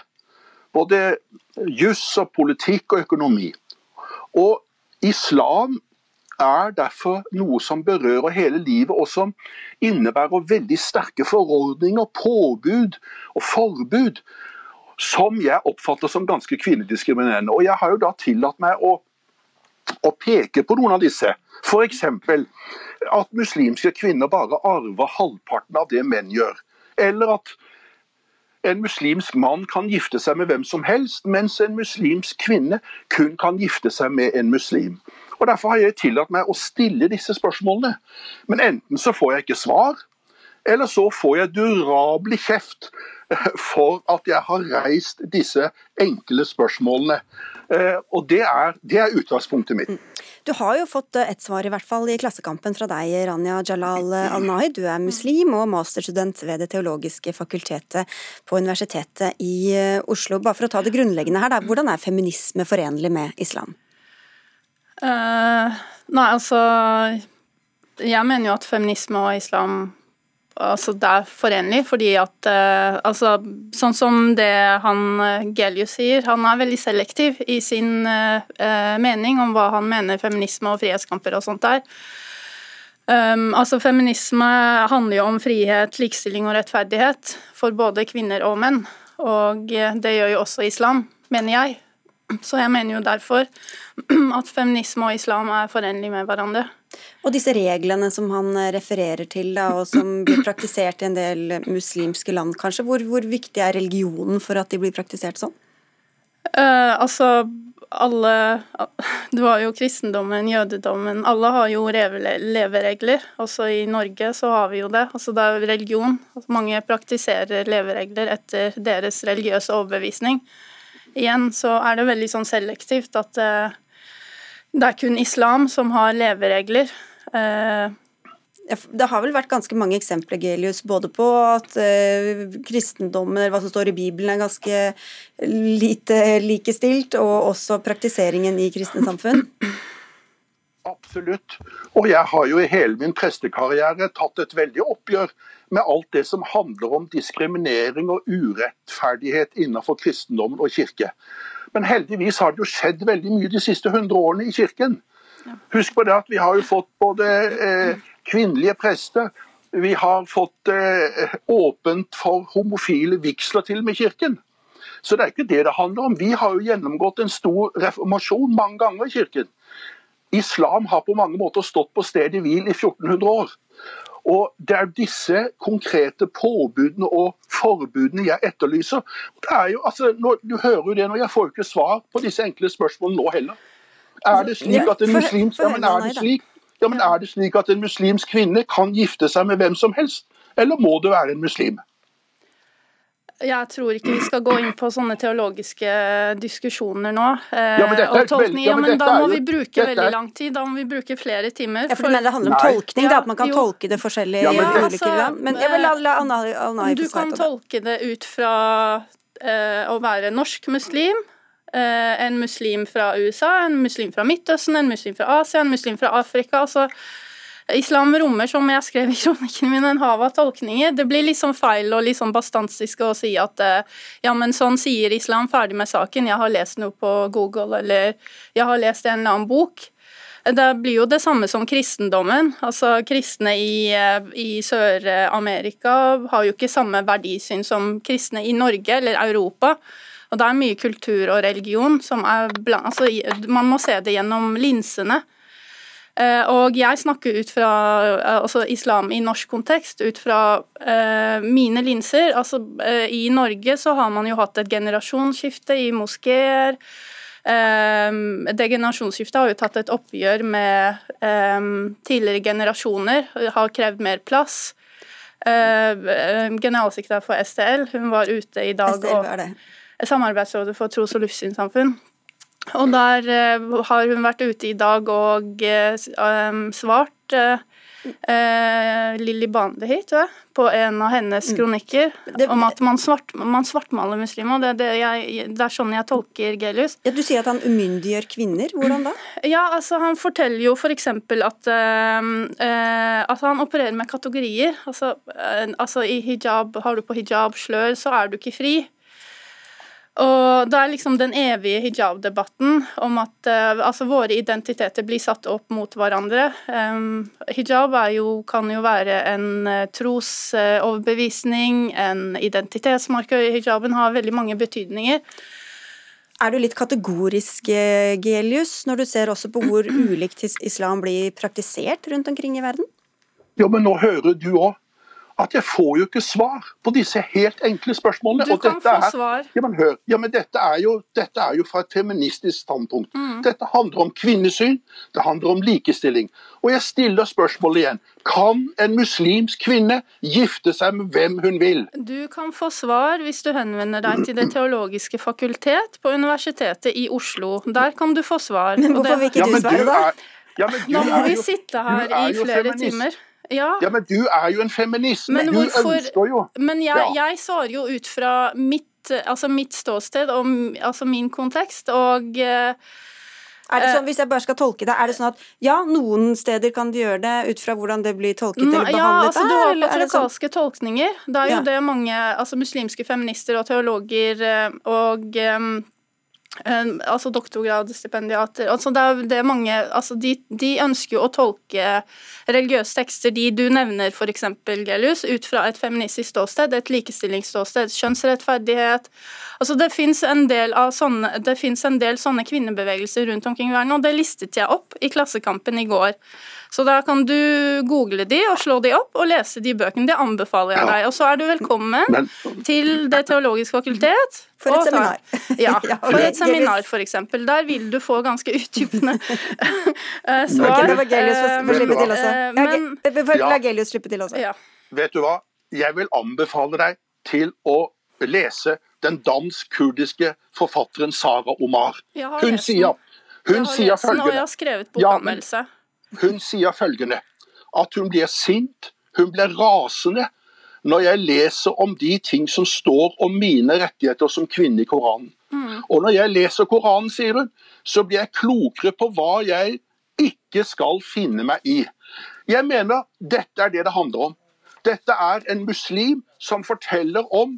Både juss og politikk og økonomi. Og Islam er derfor noe som berører hele livet, og som innebærer veldig sterke forordninger, påbud og forbud, som jeg oppfatter som ganske kvinnediskriminerende. Og Jeg har jo da tillatt meg å, å peke på noen av disse. F.eks. at muslimske kvinner bare arver halvparten av det menn gjør. Eller at en muslimsk mann kan gifte seg med hvem som helst, mens en muslimsk kvinne kun kan gifte seg med en muslim. Og Derfor har jeg tillatt meg å stille disse spørsmålene. Men enten så får jeg ikke svar, eller så får jeg durabelig kjeft for at jeg har reist disse enkle spørsmålene. Eh, og det er, det er utgangspunktet mitt. Du har jo fått ett svar i hvert fall i Klassekampen fra deg, Rania Jalal Al-Nahi. Du er muslim og masterstudent ved Det teologiske fakultetet på Universitetet i eh, Oslo. Bare for å ta det grunnleggende her, hvordan er feminisme forenlig med islam? Uh, nei, altså Jeg mener jo at feminisme og islam altså det er forenlig, fordi at uh, altså, Sånn som det han uh, Gelius sier, han er veldig selektiv i sin uh, mening om hva han mener feminisme og frihetskamper og sånt er. Um, altså Feminisme handler jo om frihet, likestilling og rettferdighet for både kvinner og menn. Og det gjør jo også islam, mener jeg. Så jeg mener jo derfor at feminisme og islam er forenlig med hverandre. Og disse reglene som han refererer til, da, og som blir praktisert i en del muslimske land, kanskje, hvor, hvor viktig er religionen for at de blir praktisert sånn? Uh, altså, alle Du har jo kristendommen, jødedommen Alle har jo leveregler. Også i Norge så har vi jo det. Altså det er religion. Altså mange praktiserer leveregler etter deres religiøse overbevisning igjen så er det veldig sånn selektivt at uh, det er kun islam som har leveregler. Uh, det har vel vært ganske mange eksempler Gelius, både på at uh, kristendommen, eller hva som står i Bibelen, er ganske lite likestilt, og også praktiseringen i kristne samfunn? Absolutt. Og jeg har jo i hele min prestekarriere tatt et veldig oppgjør med alt det som handler om diskriminering og urettferdighet innenfor kristendommen og kirke. Men heldigvis har det jo skjedd veldig mye de siste 100 årene i kirken. Husk på det at vi har jo fått både eh, kvinnelige prester, vi har fått eh, åpent for homofile vigsler til med kirken. Så det er ikke det det handler om. Vi har jo gjennomgått en stor reformasjon mange ganger i kirken. Islam har på mange måter stått på stedet hvil i 1400 år. Og Det er disse konkrete påbudene og forbudene jeg etterlyser. Det er jo, altså, når, du hører jo det når jeg får ikke svar på disse enkle spørsmålene nå heller. Er det slik at en muslimsk, ja, men er det slik, ja, men er det slik at en muslimsk kvinne kan gifte seg med hvem som helst, eller må det være en muslim? Jeg tror ikke vi skal gå inn på sånne teologiske diskusjoner nå. Eh, ja, men, og tolkning, ja, men, da må vi bruke veldig lang tid. Da må vi bruke flere timer. Ja, for, for Det handler om tolkning, da, at man kan jo. tolke det forskjellig ja, men, i ulike land. Men jeg vil la, la Anna, Anna Du kan tolke det ut fra eh, å være norsk muslim, en muslim fra USA, en muslim fra Midtøsten, en muslim fra Asia, en muslim fra Afrika. altså Islam rommer, som jeg skrev i kronikken min, en hav av tolkninger. Det blir sånn feil og litt sånn bastantisk å si at eh, ja, men sånn sier islam, ferdig med saken, jeg har lest noe på Google, eller jeg har lest en eller annen bok. Det blir jo det samme som kristendommen. Altså, Kristne i, eh, i Sør-Amerika har jo ikke samme verdisyn som kristne i Norge eller Europa. Og det er mye kultur og religion som er blant altså, Man må se det gjennom linsene. Eh, og jeg snakker ut fra eh, altså islam i norsk kontekst, ut fra uh, mine linser. Altså, uh, I Norge så har man jo hatt et generasjonsskifte i moskeer. Um, det generasjonsskiftet har jo tatt et oppgjør med um, tidligere generasjoner, har krevd mer plass. Uh, generalsekretær for STL hun var ute i dag STL, og Samarbeidsrådet for tros- og livssynssamfunn og der uh, har hun vært ute i dag og uh, svart uh, Lilly Bandehit på en av hennes mm. kronikker det, om at man, svart, man svartmaler muslimer. Det, det, jeg, det, er sånn jeg tolker Gelius. Ja, du sier at han umyndiggjør kvinner. Hvordan da? Ja, altså Han forteller jo f.eks. For at altså, han opererer med kategorier. Altså, altså i hijab, Har du på hijab slør, så er du ikke fri. Og Da er liksom den evige hijab-debatten om at uh, altså våre identiteter blir satt opp mot hverandre. Um, hijab jo, kan jo være en uh, trosoverbevisning, uh, en identitetsmarkør. Hijaben har veldig mange betydninger. Er du litt kategorisk, Gelius, når du ser også på hvor ulikt islam blir praktisert rundt omkring i verden? Ja, men nå hører du òg at jeg får jo ikke svar på disse helt enkle spørsmålene. Du Og kan dette få er- svar. Ja, men hør. Ja, men dette er jo, dette er jo fra et feministisk standpunkt. Mm. Dette handler om kvinnesyn, det handler om likestilling. Og jeg stiller spørsmålet igjen. Kan en muslimsk kvinne gifte seg med hvem hun vil? Du kan få svar hvis du henvender deg til Det teologiske fakultet på Universitetet i Oslo. Der kan du få svar. Men hvorfor vil ikke du svare, da? er- ja, men du Da må er vi sitte her er i jo flere feminist. timer. Ja, Ja, men du er jo en feminist. Men du hvorfor- ønsker jo men jeg, Ja. jeg svarer jo ut fra mitt, altså mitt ståsted og altså min kontekst, og eh, Er det sånn, hvis jeg bare skal tolke det, er det sånn at ja, noen steder kan de gjøre det ut fra hvordan det blir tolket eller behandlet Ja, altså du har eller det sånn? tolkninger. Det er jo Ja. det mange altså muslimske feminister og teologer eh, og eh, altså doktorgradsstipendiater altså det er det mange altså de, de ønsker jo å tolke religiøse tekster, de du nevner f.eks. Gelius, ut fra et feministisk ståsted, et likestillingsståsted, kjønnsrettferdighet altså Det fins en, del av sånne- det en del sånne kvinnebevegelser rundt omkring i verden, og det listet jeg opp i Klassekampen i går. Så da kan du google de og slå de opp og lese de bøkene. Det anbefaler jeg deg. Og så er du velkommen til Det teologiske fakultet. For et og seminar. Ja, Ja, for et seminar, for eksempel. Der vil du få ganske utdypende eh, svar. Ok, da var Gelius få- få Eh, slippe til også. eh, får Gelius slippe til også. ja. Vet du hva? Jeg vil anbefale deg til å lese den dansk-kurdiske forfatteren Sara Omar. Hun sier, hun sier følgende Ja, men- Hun sier følgende at hun blir sint, hun blir rasende når jeg leser om de ting som står om mine rettigheter som kvinne i Koranen. Og når jeg leser Koranen, sier hun, så blir jeg klokere på hva jeg ikke skal finne meg i. Jeg mener dette er det det handler om. Dette er en muslim som forteller om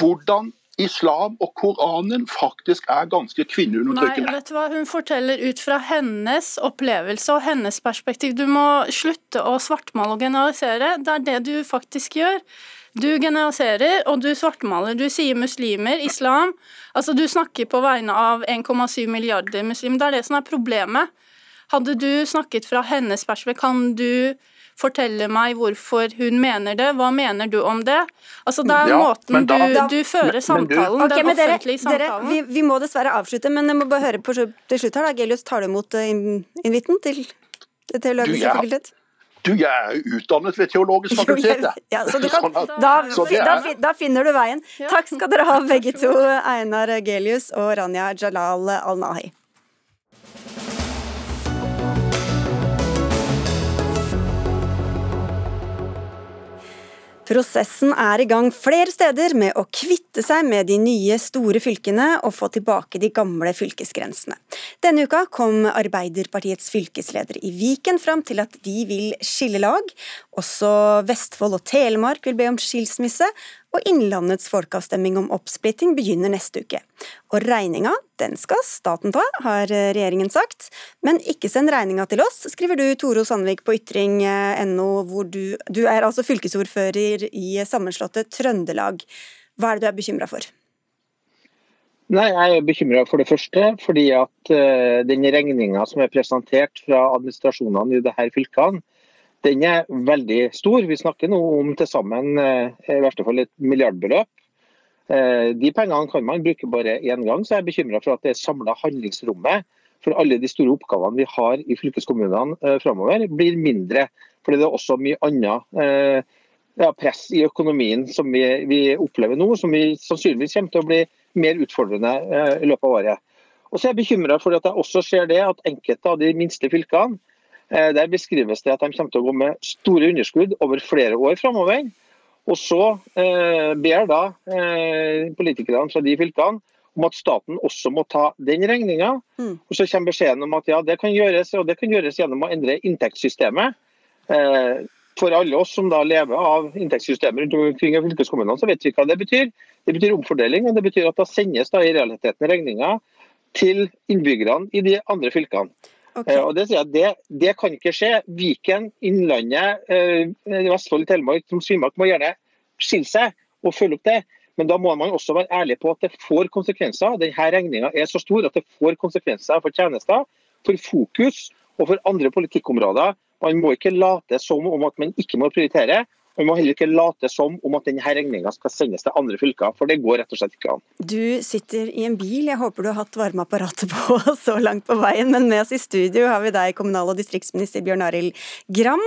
hvordan islam og Koranen faktisk er ganske Nei, vet du hva? Hun forteller ut fra hennes opplevelse og hennes perspektiv. Du må slutte å svartmale og generalisere. Det er det du faktisk gjør. Du generaliserer og du svartmaler. Du sier muslimer, islam. Altså Du snakker på vegne av 1,7 milliarder muslimer. Det er det som er problemet. Hadde du snakket fra hennes perspektiv, kan du fortelle meg hvorfor hun mener det? Hva mener du om det? Altså Det er Ja, måten da- du, du fører men- men du- samtalen, Ok, den men dere, offentlige dere vi, vi må dessverre avslutte, men jeg må bare høre på til slutt her da. Gelius, tar du imot eh, invitten til Det Du, teologiske ja. fakultet? Du, jeg er utdannet ved Teologisk fakultet. ja, så kan, Sånn da, da, da finner du veien. Takk skal dere ha begge to, Einar Gelius og Rania Jalal Al-Nahi. Prosessen er i gang flere steder med å kvitte seg med de nye store fylkene og få tilbake de gamle fylkesgrensene. Denne uka kom Arbeiderpartiets fylkesleder i Viken fram til at de vil skille lag. Også Vestfold og Telemark vil be om skilsmisse, og Innlandets folkeavstemning om oppsplitting begynner neste uke. Og regninga, den skal staten ta, har regjeringen sagt. Men ikke send regninga til oss, skriver du Toro Sandvik på ytring.no, hvor du, du er altså fylkesordfører i sammenslåtte Trøndelag. Hva er det du er bekymra for? Nei, Jeg er bekymra for det første fordi at uh, den regninga som er presentert fra administrasjonene i disse fylkene, den er veldig stor. Vi snakker nå om til sammen uh, i verste fall et milliardbeløp. Uh, de pengene kan man bruke bare én gang, så jeg er bekymra for at det samla handlingsrommet for alle de store oppgavene vi har i fylkeskommunene uh, framover, blir mindre. Fordi det er også mye annet ja, press i økonomien som vi, vi, opplever nå, som vi sannsynligvis kommer til å bli mer utfordrende eh, i løpet av året. Og så er jeg bekymra for at jeg også ser det at enkelte av de minste fylkene eh, der beskrives det at de kommer til å gå med store underskudd over flere år framover. Og så eh, ber da eh, politikerne fra de fylkene om at staten også må ta den regninga. Mm. Og så kommer beskjeden om at ja, det kan gjøres, og det kan gjøres gjennom å endre inntektssystemet. Eh, for alle oss som da lever av inntektssystemet rundt omkring i fylkeskommunene, så vet vi hva det betyr. Det betyr omfordeling, og det betyr at da sendes da i realiteten regninga til innbyggerne i de andre fylkene. Ok. Eh, og Det sier jeg, det, det kan ikke skje. Viken, Innlandet, eh, Vestfold, Telemark, Troms, Finnmark må gjerne skille seg og følge opp det. Men da må man også være ærlig på at det får konsekvenser. Denne regninga er så stor at det får konsekvenser for tjenester, for fokus og for andre politikkområder. Man må ikke late som om at man ikke må prioritere. Vi må heller ikke late som om at denne regninga skal sendes til andre fylker, for det går rett og slett ikke an. Du sitter i en bil, jeg håper du har hatt varmeapparatet på så langt på veien, men med oss i studio har vi deg, kommunal- og distriktsminister Bjørn Arild Gram.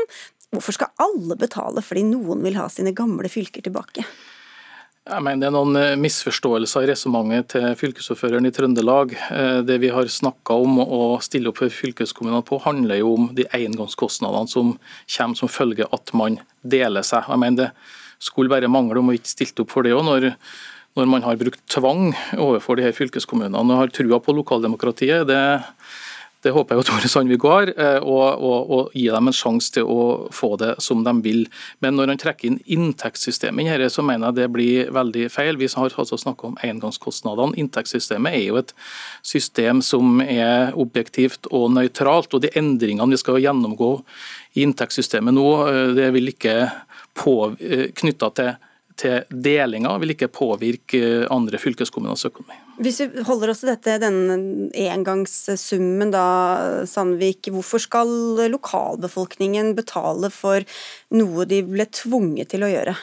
Hvorfor skal alle betale fordi noen vil ha sine gamle fylker tilbake? Jeg mener Det er noen eh, misforståelser i resonnementet til fylkesordføreren i Trøndelag. Eh, det vi har snakka om å stille opp for fylkeskommunene på, handler jo om de engangskostnadene som kommer som følge at man deler seg. Jeg mener Det skulle bare mangle om vi ikke stilte opp for det òg, når, når, man har brukt tvang overfor de her fylkeskommunene og har trua på lokaldemokratiet. det det håper jeg at Tore Sandvik har, eh, og, og, og, gi dem en sjanse til å få det som de vil. Men når han trekker inn inntektssystemet i dette, så mener jeg det blir veldig feil. Vi har altså snakka om engangskostnadene. Inntektssystemet er jo et system som er objektivt og nøytralt. Og de endringene vi skal gjennomgå i inntektssystemet nå, eh, det vil ikke eh, knytta til til delinga vil ikke påvirke andre fylkeskommuners økonomi. Hvis vi holder oss til dette, denne engangssummen, da, Sandvik. Hvorfor skal lokalbefolkningen betale for noe de ble tvunget til å gjøre?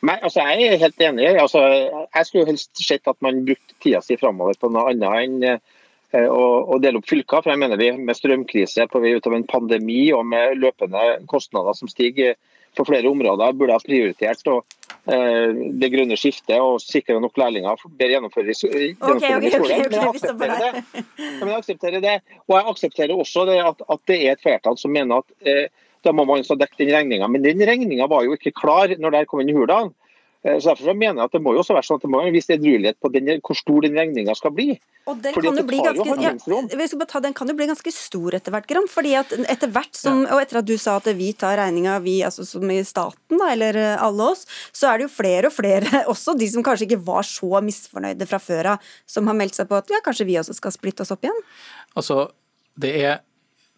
Nei, altså Jeg er helt enig. Altså, jeg skulle helst sett at man brukte tida si framover på noe annet enn eh, å, å dele opp fylker. for jeg mener vi Med strømkrise på vei ut av en pandemi og med løpende kostnader som stiger for flere områder burde ha prioritert og, eh, det grønne skiftet og sikre nok lærlinger bedre gjennomføring i skolen. Men jeg aksepterer det. Men jeg aksepterer det. Og jeg aksepterer også det at, at, det er et flertall som mener at eh, da må man dekke den regninga. Men den regninga var jo ikke klar når det kom inn i Hurdal. Eh, så derfor mener jeg at Det må jo også være sånn at det må være en viss edruelighet på den, hvor stor den regninga skal bli. Og den kan, jo bli ganske, ja, ta, den kan jo bli ganske stor etter hvert, Gram. fordi at etter hvert som, og etter at du sa at vi tar regninga, vi altså som i staten, da, eller eh, alle oss, så er det jo flere og flere, også de som kanskje ikke var så misfornøyde fra før av, som har meldt seg på at ja, kanskje vi også skal splitte oss opp igjen? Altså, det er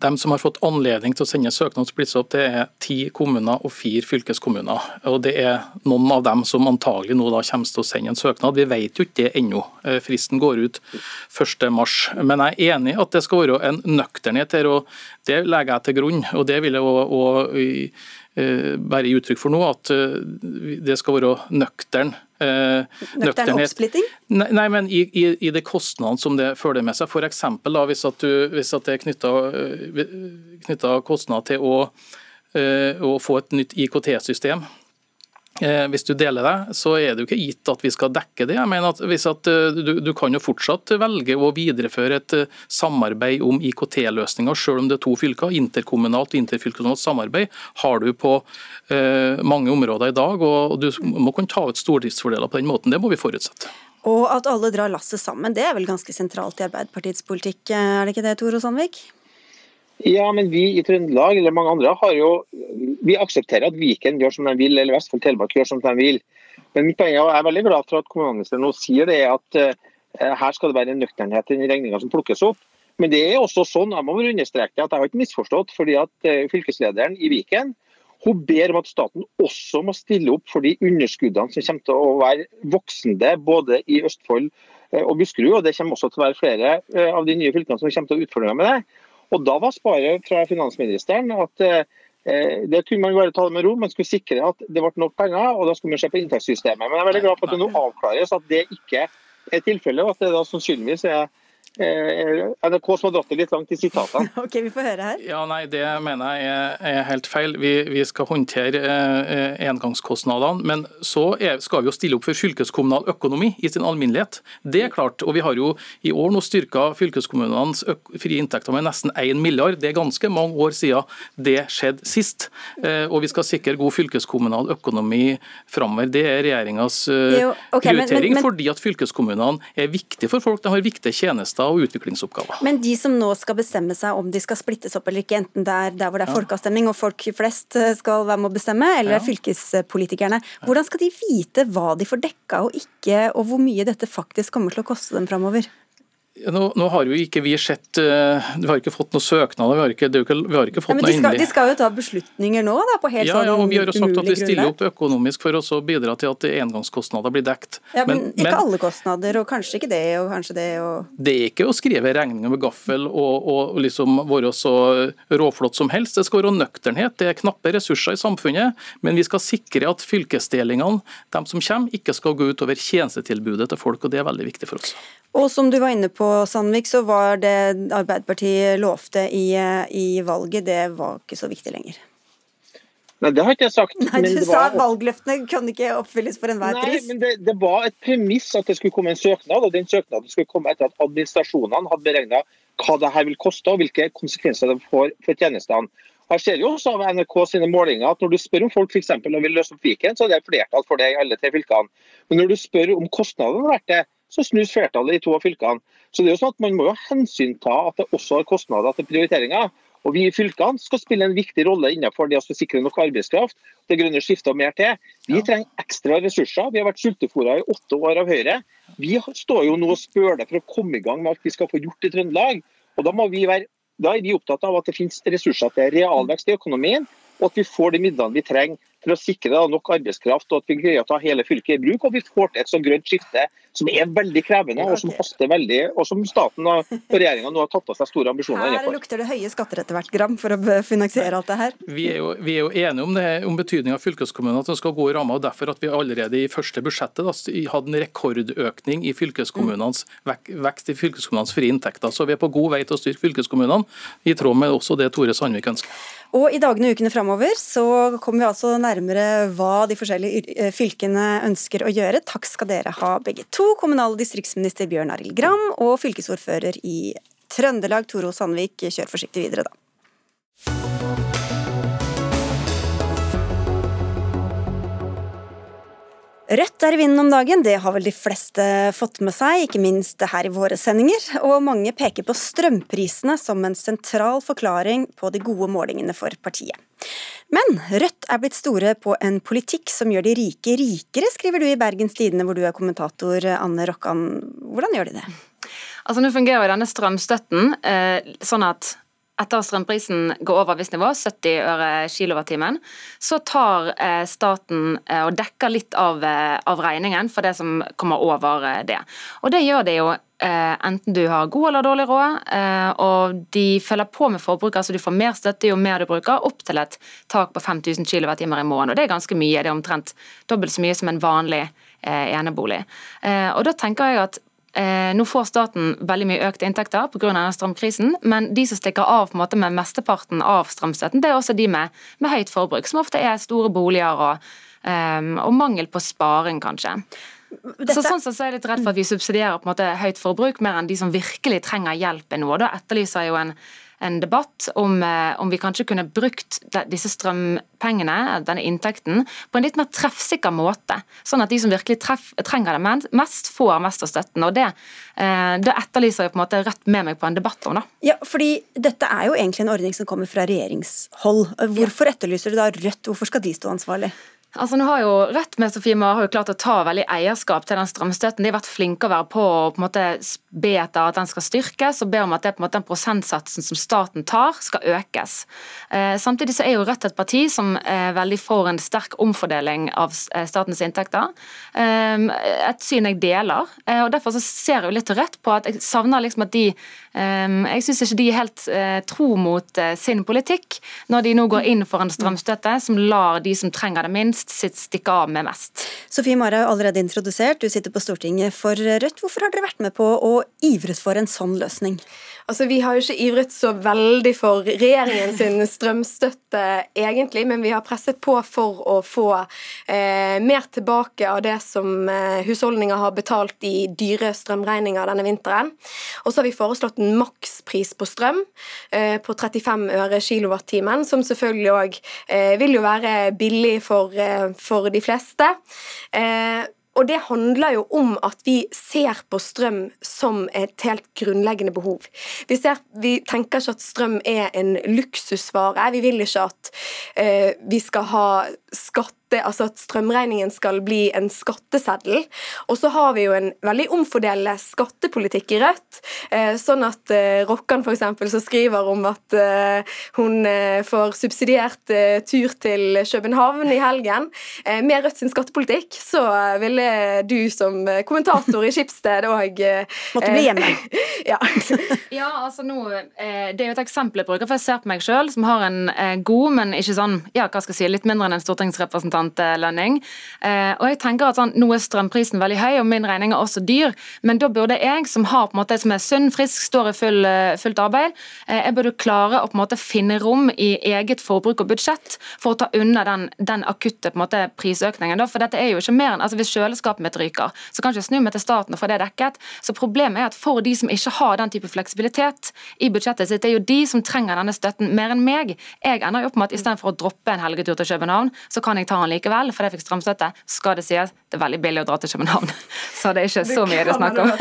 de som har fått anledning til å sende søknad splittes opp, det er ti kommuner og fire fylkeskommuner. Og Det er noen av dem som antagelig nå da kommer til å sende en søknad. Vi vet jo ikke det ennå. Eh, fristen går ut 1.3. Men jeg er enig i at det skal være en nøkternhet her, og det legger jeg til grunn. og det vil jeg også Eh, bare gi uttrykk for nå, at eh, det skal være nøktern. Eh, nøktern oppsplitting? Nei, nei, men i, i, i de kostnadene som det følger med seg. F.eks. hvis, at du, hvis at det er knytta kostnader til å, å få et nytt IKT-system Eh, hvis du deler det, så er det jo ikke gitt at vi skal dekke det. Jeg mener at, at eh, du, du, kan jo fortsatt velge å videreføre et eh, samarbeid om IKT-løsninger, selv om det er to fylker. Interkommunalt og interfylkeskommunalt samarbeid har du på eh, mange områder i dag. og Du må kunne ta ut stordriftsfordeler på den måten. Det må vi forutsette. Og at alle drar lasset sammen, det er vel ganske sentralt i Arbeiderpartiets politikk, er det ikke det, Tore Sandvik? Ja, men vi i Trøndelag eller mange andre har jo Vi aksepterer at Viken gjør som de vil, eller Vestfold Telemark gjør som de vil. Men mitt poeng er, jeg er veldig glad for at kommunalministeren nå sier det at uh, her skal det være en nøkternhet i den regninga som plukkes opp. Men det er også sånn, jeg må understreke at jeg har ikke misforstått, fordi at uh, fylkeslederen i Viken hun ber om at staten også må stille opp for de underskuddene som kommer til å være voksende både i Østfold eh, og Buskerud. og Det kommer også til å være flere av de nye fylkene som kommer til å ha utfordringer med det. Og Da var svaret fra finansministeren at eh, det kunne man bare ta det med ro, man skulle sikre at det ble nok penger, og da skulle man se på inntektssystemet. Men jeg er veldig glad for at det nå avklares at det ikke er tilfellet, og at det da sannsynligvis er NRK som har dratt det litt langt i sitatene. ok, vi får høre her. Ja, nei, Det mener jeg er, er helt feil. Vi, vi skal håndtere eh, engangskostnadene. Men så er, skal vi jo stille opp for fylkeskommunal økonomi i sin alminnelighet. Det er klart. Og vi har jo i år nå styrka fylkeskommunenes frie inntekter med nesten 1 milliard. Det er ganske mange år siden det skjedde sist. Eh, og vi skal sikre god fylkeskommunal økonomi framover. Det er regjeringas eh, okay, prioritering, men, men, men... fordi at fylkeskommunene er viktige for folk. De har viktige tjenester tjenester og utviklingsoppgaver. Men de som nå skal bestemme seg om de skal splittes opp eller ikke, enten det er der hvor det er folkeavstemning og folk flest eh, skal være med å bestemme, eller ja. fylkespolitikerne, hvordan skal de vite hva de får dekka og ikke, og hvor mye dette faktisk kommer til å koste dem framover? Nå, nå, har jo ikke vi sett uh, Vi har ikke fått noen søknader, vi har ikke, vi har ikke fått ja, noe skal, de skal jo ta beslutninger nå, da, på helt ja, ja, og Vi har jo sagt at vi stiller opp økonomisk for å bidra til at engangskostnader blir dekt. Ja, men, men Ikke men, alle kostnader, og kanskje ikke det, og kanskje det og Det er ikke å skrive regninger med gaffel og, og liksom være så råflott som helst. Det skal være nøkternhet. Det er knappe ressurser i samfunnet, men vi skal sikre at fylkesdelingene, de som kommer, ikke skal gå utover tjenestetilbudet til folk, og det er veldig viktig for oss. Og som du var inne på, Sandvik, så var det Arbeiderpartiet lovte i, i valget, det var ikke så viktig lenger. Nei, det har ikke jeg sagt. Nei, Du sa at valgløftene kan ikke oppfylles for enhver pris. Nei, men det, det, var et premiss at det skulle komme en søknad, og den søknaden skulle komme etter at administrasjonene hadde beregna hva det her vil koste og hvilke konsekvenser det får for tjenestene. Her ser jo også av NRK sine målinger at Når du spør om folk for eksempel, vil løse opp Viken, så er det flertall for det i alle tre fylkene. Men når du spør om kostnadene så snus flertallet i to av fylkene. Så det er jo sånn at Man må jo hensynta at det også har kostnader til prioriteringer. Og Vi i fylkene skal spille en viktig rolle innenfor det å sikre nok arbeidskraft. Det grønne skiftet og mer til. Vi ja. trenger ekstra ressurser. Vi har vært sultefòra i åtte år av Høyre. Vi står jo nå og spør det for å komme i gang med alt vi skal få gjort i Trøndelag. Og Da må vi være da er vi opptatt av at det finnes ressurser til realvekst i økonomien, og at vi får de midlene vi trenger for å sikre nok arbeidskraft og at vi greier å ta hele fylket i bruk. Og vi får til et så grønt skifte som er veldig krevende og som haster veldig, og som staten og regjeringa nå har tatt av seg store ambisjoner innenfor. Her lukter det høye skatter etter hvert, Gram, for å finansiere alt det her. Vi er jo, vi er jo enige om, det, om betydningen av fylkeskommunene, at de skal gå i ramma. og Derfor at vi allerede i første budsjettet da, hadde en rekordøkning i fylkeskommunenes vekst i fylkeskommunenes frie inntekter. Så vi er på god vei til å styrke fylkeskommunene, i tråd med også det Tore Sandvik ønsker. Og I dagene og ukene framover så kommer vi altså nærmere hva de forskjellige eh, fylkene ønsker å gjøre. Takk skal dere ha begge to. Kommunal- og distriktsminister Bjørn Arild Gram og fylkesordfører i Trøndelag Toro Sandvik. Kjør forsiktig videre, da. Rødt er i vinden om dagen, det har vel de fleste fått med seg, ikke minst her i våre sendinger. Og mange peker på strømprisene som en sentral forklaring på de gode målingene for partiet. Men Rødt er blitt store på en politikk som gjør de rike rikere, skriver du i Bergens Tidende, hvor du er kommentator, Anne Rokkan. Hvordan gjør de det? Altså Nå fungerer jo denne strømstøtten eh, sånn at etter at strømprisen går over visst nivå, 70 øre kilowattimen, så tar eh, staten eh, og dekker litt av, eh, av, regningen for det som kommer over det. Og det gjør det jo enten du har god eller dårlig råd, og de følger på med forbruket, så du får mer støtte jo mer du bruker, opp til et tak på 5000 kWt i måneden. Og det er ganske mye, det er omtrent dobbelt så mye som en vanlig enebolig. Og da tenker jeg at Eh, nå får staten veldig mye økte inntekter pga. strømkrisen, men de som stikker av på en måte med mesteparten av strømstøtten, det er også de med, med høyt forbruk, som ofte er store boliger og, eh, og mangel på sparing, kanskje. Dette... Så sånn så er jeg litt redd for at vi subsidierer på en måte høyt forbruk mer enn de som virkelig trenger hjelp nå. Da etterlyser jeg jo en en debatt om, eh, om, vi kanskje kunne brukt disse strømpengene, denne inntekten, på en litt mer treffsikker måte. Sånn at de som virkelig treff, trenger det mest, får mest av støtten. og Det, eh, det etterlyser jeg på en måte Rødt med meg på en debatt om. da. Ja, fordi Dette er jo egentlig en ordning som kommer fra regjeringshold. Hvorfor etterlyser du da Rødt? Hvorfor skal de stå ansvarlig? Altså nå har jo Rødt med Sofie Mare har jo klart å ta veldig eierskap til den strømstøtten. De har vært flinke å være på å på en måte be etter at den skal styrkes, og be om at det på en måte den prosentsatsen som staten tar, skal økes. Eh, samtidig så er jo Rødt et parti som er veldig for en sterk omfordeling av eh, statens inntekter. Eh, et syn jeg deler. Eh, og Derfor så ser jeg jo litt Rødt på at jeg savner liksom at de eh, Jeg syns ikke de er helt eh, tro mot sin politikk, når de nå går inn for en strømstøtte som lar de som trenger det minst, minst stikke av med mest. Sofie Mare er allerede introdusert, du sitter på Stortinget for Rødt. Hvorfor har dere vært med på å ivret for en sånn løsning? Altså, Vi har jo ikke ivret så veldig for regjeringens strømstøtte, egentlig, men vi har presset på for å få eh, mer tilbake av det som eh, husholdninger har betalt i dyre strømregninger denne vinteren. Og så har vi foreslått en makspris på strøm eh, på 35 øre kilowattimen, som selvfølgelig òg eh, vil jo være billig for, eh, for de fleste. Eh, og det handler jo om at vi ser på strøm som et helt grunnleggende behov. Vi, ser, vi tenker ikke at strøm er en luksusvare. Vi vil ikke at uh, vi skal ha skatt skatte, altså at strømregningen skal bli en skatteseddel. Og så har vi jo en veldig omfordelende skattepolitikk i Rødt. Eh, sånn at eh, Rokkan f.eks. som skriver om at eh, hun får subsidiert tur til København i helgen. Eh, med Rødt sin skattepolitikk så ville du som kommentator i Skipsted òg Måtte bli hjemme. ja. Ja, altså nå, eh, Det er jo et eksempel jeg bruker, for jeg ser på meg sjøl, som har en god, men ikke sånn, ja, hva skal jeg si, litt mindre enn en stortingsrepresentantlønning. Eh, og jeg tenker at sånn, Nå er strømprisen veldig høy, og min regning er også dyr, men da burde jeg, som har på en måte, som er sunn, frisk, står i full, eh, fullt arbeid, eh, jeg burde klare å på en måte finne rom i eget forbruk og budsjett for å ta unna den, den akutte på en måte, prisøkningen. Da. For dette er jo ikke mer enn, altså Hvis kjøleskapet mitt ryker, så kan jeg ikke snu meg til staten og få det dekket. Så Problemet er at for de som ikke har den type fleksibilitet i budsjettet sitt, det er jo de som trenger denne støtten mer enn meg. Jeg ender jo opp med at istedenfor å droppe en helgetur til København, så kan jeg ta den likevel, for jeg fikk strømstøtte. Skal det sies, det er veldig billig å dra til København. Så det er ikke så mye det er snakk om.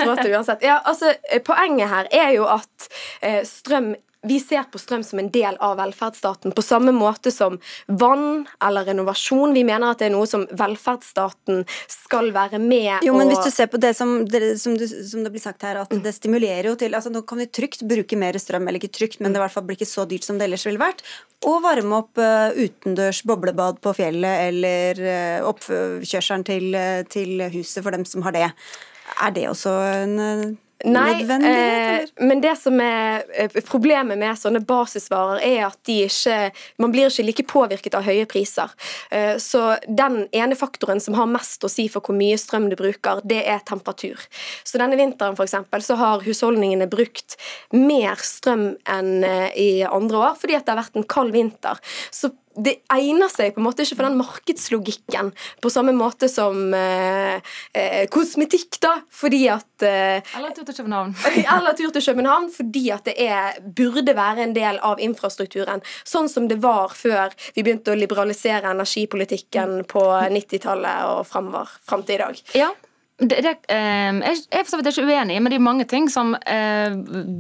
Ja, altså, poenget her er jo at eh, strøm vi ser på strøm som en del av velferdsstaten, på samme måte som vann eller renovasjon. Vi mener at det er noe som velferdsstaten skal være med Jo, men hvis du ser på det som det, som, du, som det blir sagt her, at det stimulerer jo til altså Nå kan vi trygt bruke mer strøm, eller ikke trygt, men det i hvert fall blir ikke så dyrt som det ellers ville vært. Og varme opp uh, utendørs boblebad på fjellet, eller uh, oppkjørselen til, uh, til huset for dem som har det. Er det også en Nei, eh, men det som er eh, problemet med sånne basisvarer, er at de ikke Man blir ikke like påvirket av høye priser. Eh, så den ene faktoren som har mest å si for hvor mye strøm du bruker, det er temperatur. Så denne vinteren for eksempel, så har husholdningene brukt mer strøm enn eh, i andre år, fordi at det har vært en kald vinter. Så det egner seg på en måte ikke for den markedslogikken på samme måte som eh, eh, kosmetikk, da, fordi at eh, Eller tur til København. eller tur til København, fordi at det er, burde være en del av infrastrukturen. Sånn som det var før vi begynte å liberalisere energipolitikken på 90-tallet og fremover, fram til i dag. Ja, det, det, eh, jeg er ikke uenig, men det er mange ting som eh,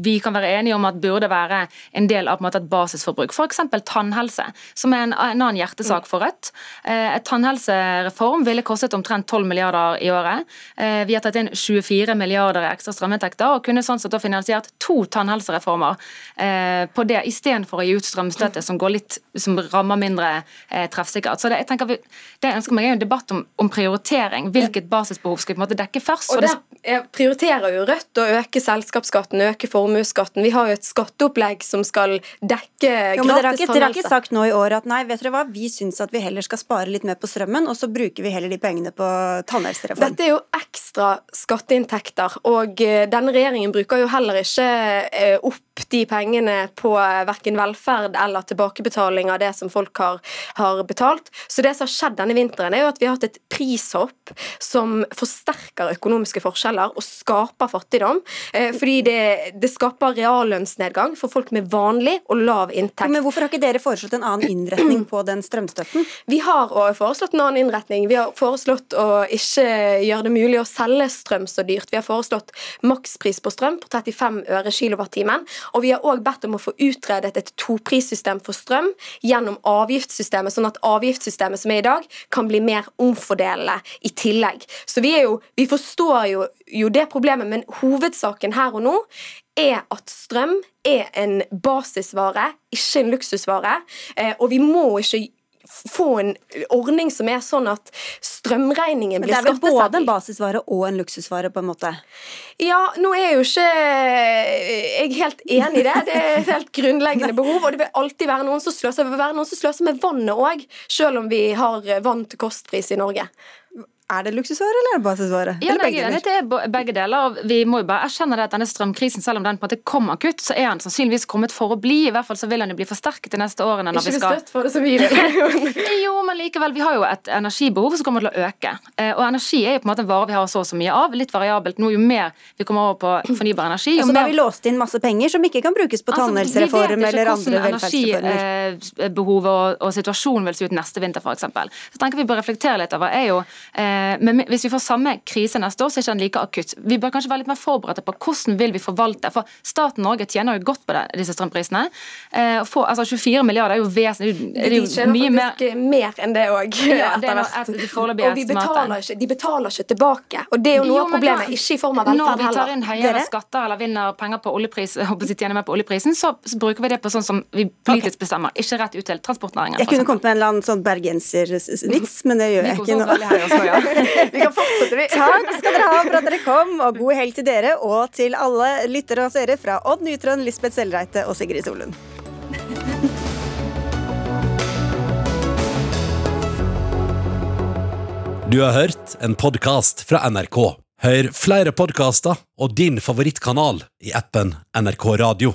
vi kan være enige om at burde være en del av en måte, et basisforbruk. F.eks. tannhelse, som er en, en, annen hjertesak for Rødt. Eh, et tannhelsereform ville kostet omtrent 12 milliarder i året. Eh, vi har tatt inn 24 milliarder i ekstra strøminntekter og kunne sånn sett finansiert to tannhelsereformer eh, på det, istedenfor å gi ut strømstøtte som, går litt, som rammer mindre eh, treffsikkert. Så det, jeg tenker vi, det jeg ønsker meg er en debatt om, om prioritering. Hvilket basisbehov skal vi på en måte dekke først. Og der prioriterer jo Rødt å øke selskapsskatten, øke formuesskatten. Vi har jo et skatteopplegg som skal dekke jo, men gratis tannhelse. Dere har ikke sagt nå i år at nei, vet dere hva, vi syns at vi heller skal spare litt mer på strømmen, og så bruker vi heller de pengene på tannhelsereform. Dette er jo ekstra skatteinntekter, og eh, denne regjeringen bruker jo heller ikke eh, opp de pengene på eh, verken velferd eller tilbakebetaling av det som folk har, har betalt. Så det som har skjedd denne vinteren, er jo at vi har hatt et prishopp som forsterker forsterker økonomiske forskjeller og skaper fattigdom. Eh, fordi det, det skaper reallønnsnedgang for folk med vanlig og lav inntekt. Men Hvorfor har ikke dere foreslått en annen innretning på den strømstøtten? Vi har foreslått en annen innretning. Vi har foreslått å ikke gjøre det mulig å selge strøm så dyrt. Vi har foreslått makspris på strøm på 35 øre kilowattimen. Og vi har òg bedt om å få utredet et toprissystem for strøm gjennom avgiftssystemet, sånn at avgiftssystemet som er i dag, kan bli mer omfordelende i tillegg. Så vi er jo vi forstår jo, jo det problemet, men hovedsaken her og nå er at strøm er en basisvare, ikke en luksusvare. Eh, og vi må ikke få en ordning som er sånn at strømregningen blir skattesatt. Det er vel både en basisvare og en luksusvare, på en måte? Ja, nå er jo ikke jeg helt enig i det. Det er et helt grunnleggende behov. Og det vil alltid være noen som sløser. Det vil være noen som sløser med vannet òg, selv om vi har vann til kostpris i Norge. Er det luksusvare eller er det basisvare? Ja, eller begge, det er begge deler. og Vi må jo bare erkjenne det at denne strømkrisen, selv om den på en måte kom akutt, så er den sannsynligvis kommet for å bli. I hvert fall så vil den jo bli forsterket de neste årene. når Ikke vi skal... støtt for det så mye. jo, men likevel. Vi har jo et energibehov som kommer til å øke. Eh, og energi er jo på en måte en vare vi har så og så mye av. Litt variabelt. Nå jo mer vi kommer over på fornybar energi jo altså, Da har vi låst inn masse penger som ikke kan brukes på altså, tannhelsereform eller andre velferdsreformer. Energibehovet og, og situasjonen vil se ut neste vinter, f.eks. Så tenker vi bør reflektere litt over er jo eh, Eh, men hvis vi får samme krise neste år, så er ikke den like akutt. Vi bør kanskje være litt mer forberedte på hvordan vil vi forvalte. For staten Norge tjener jo godt på det, disse strømprisene. Eh, for, altså 24 milliarder er jo vesentlig er jo De tjener faktisk mer mer enn det òg, Ja, det Og vi betaler ikke, de betaler ikke tilbake. Og det er jo noe Jo, av problemet, da- ikke i form av velferd heller. Når vi tar inn høyere skatter eller vinner penger på oljepris, tjener mer på oljeprisen, så, så bruker vi det på sånn som vi politisk bestemmer, ikke rett ut til transportnæringen. Jeg kunne kommet med en eller annen sånn bergenservits, men det gjør jeg ikke nå. vi kan fortsette, vi. Takk skal dere ha for at dere kom, og god helg til dere og til alle lyttere og seere fra Odd Nytrøen, Lisbeth Selreite og Sigrid Solund. Du har hørt en podkast fra NRK. Hør flere podkaster og din favorittkanal i appen NRK Radio.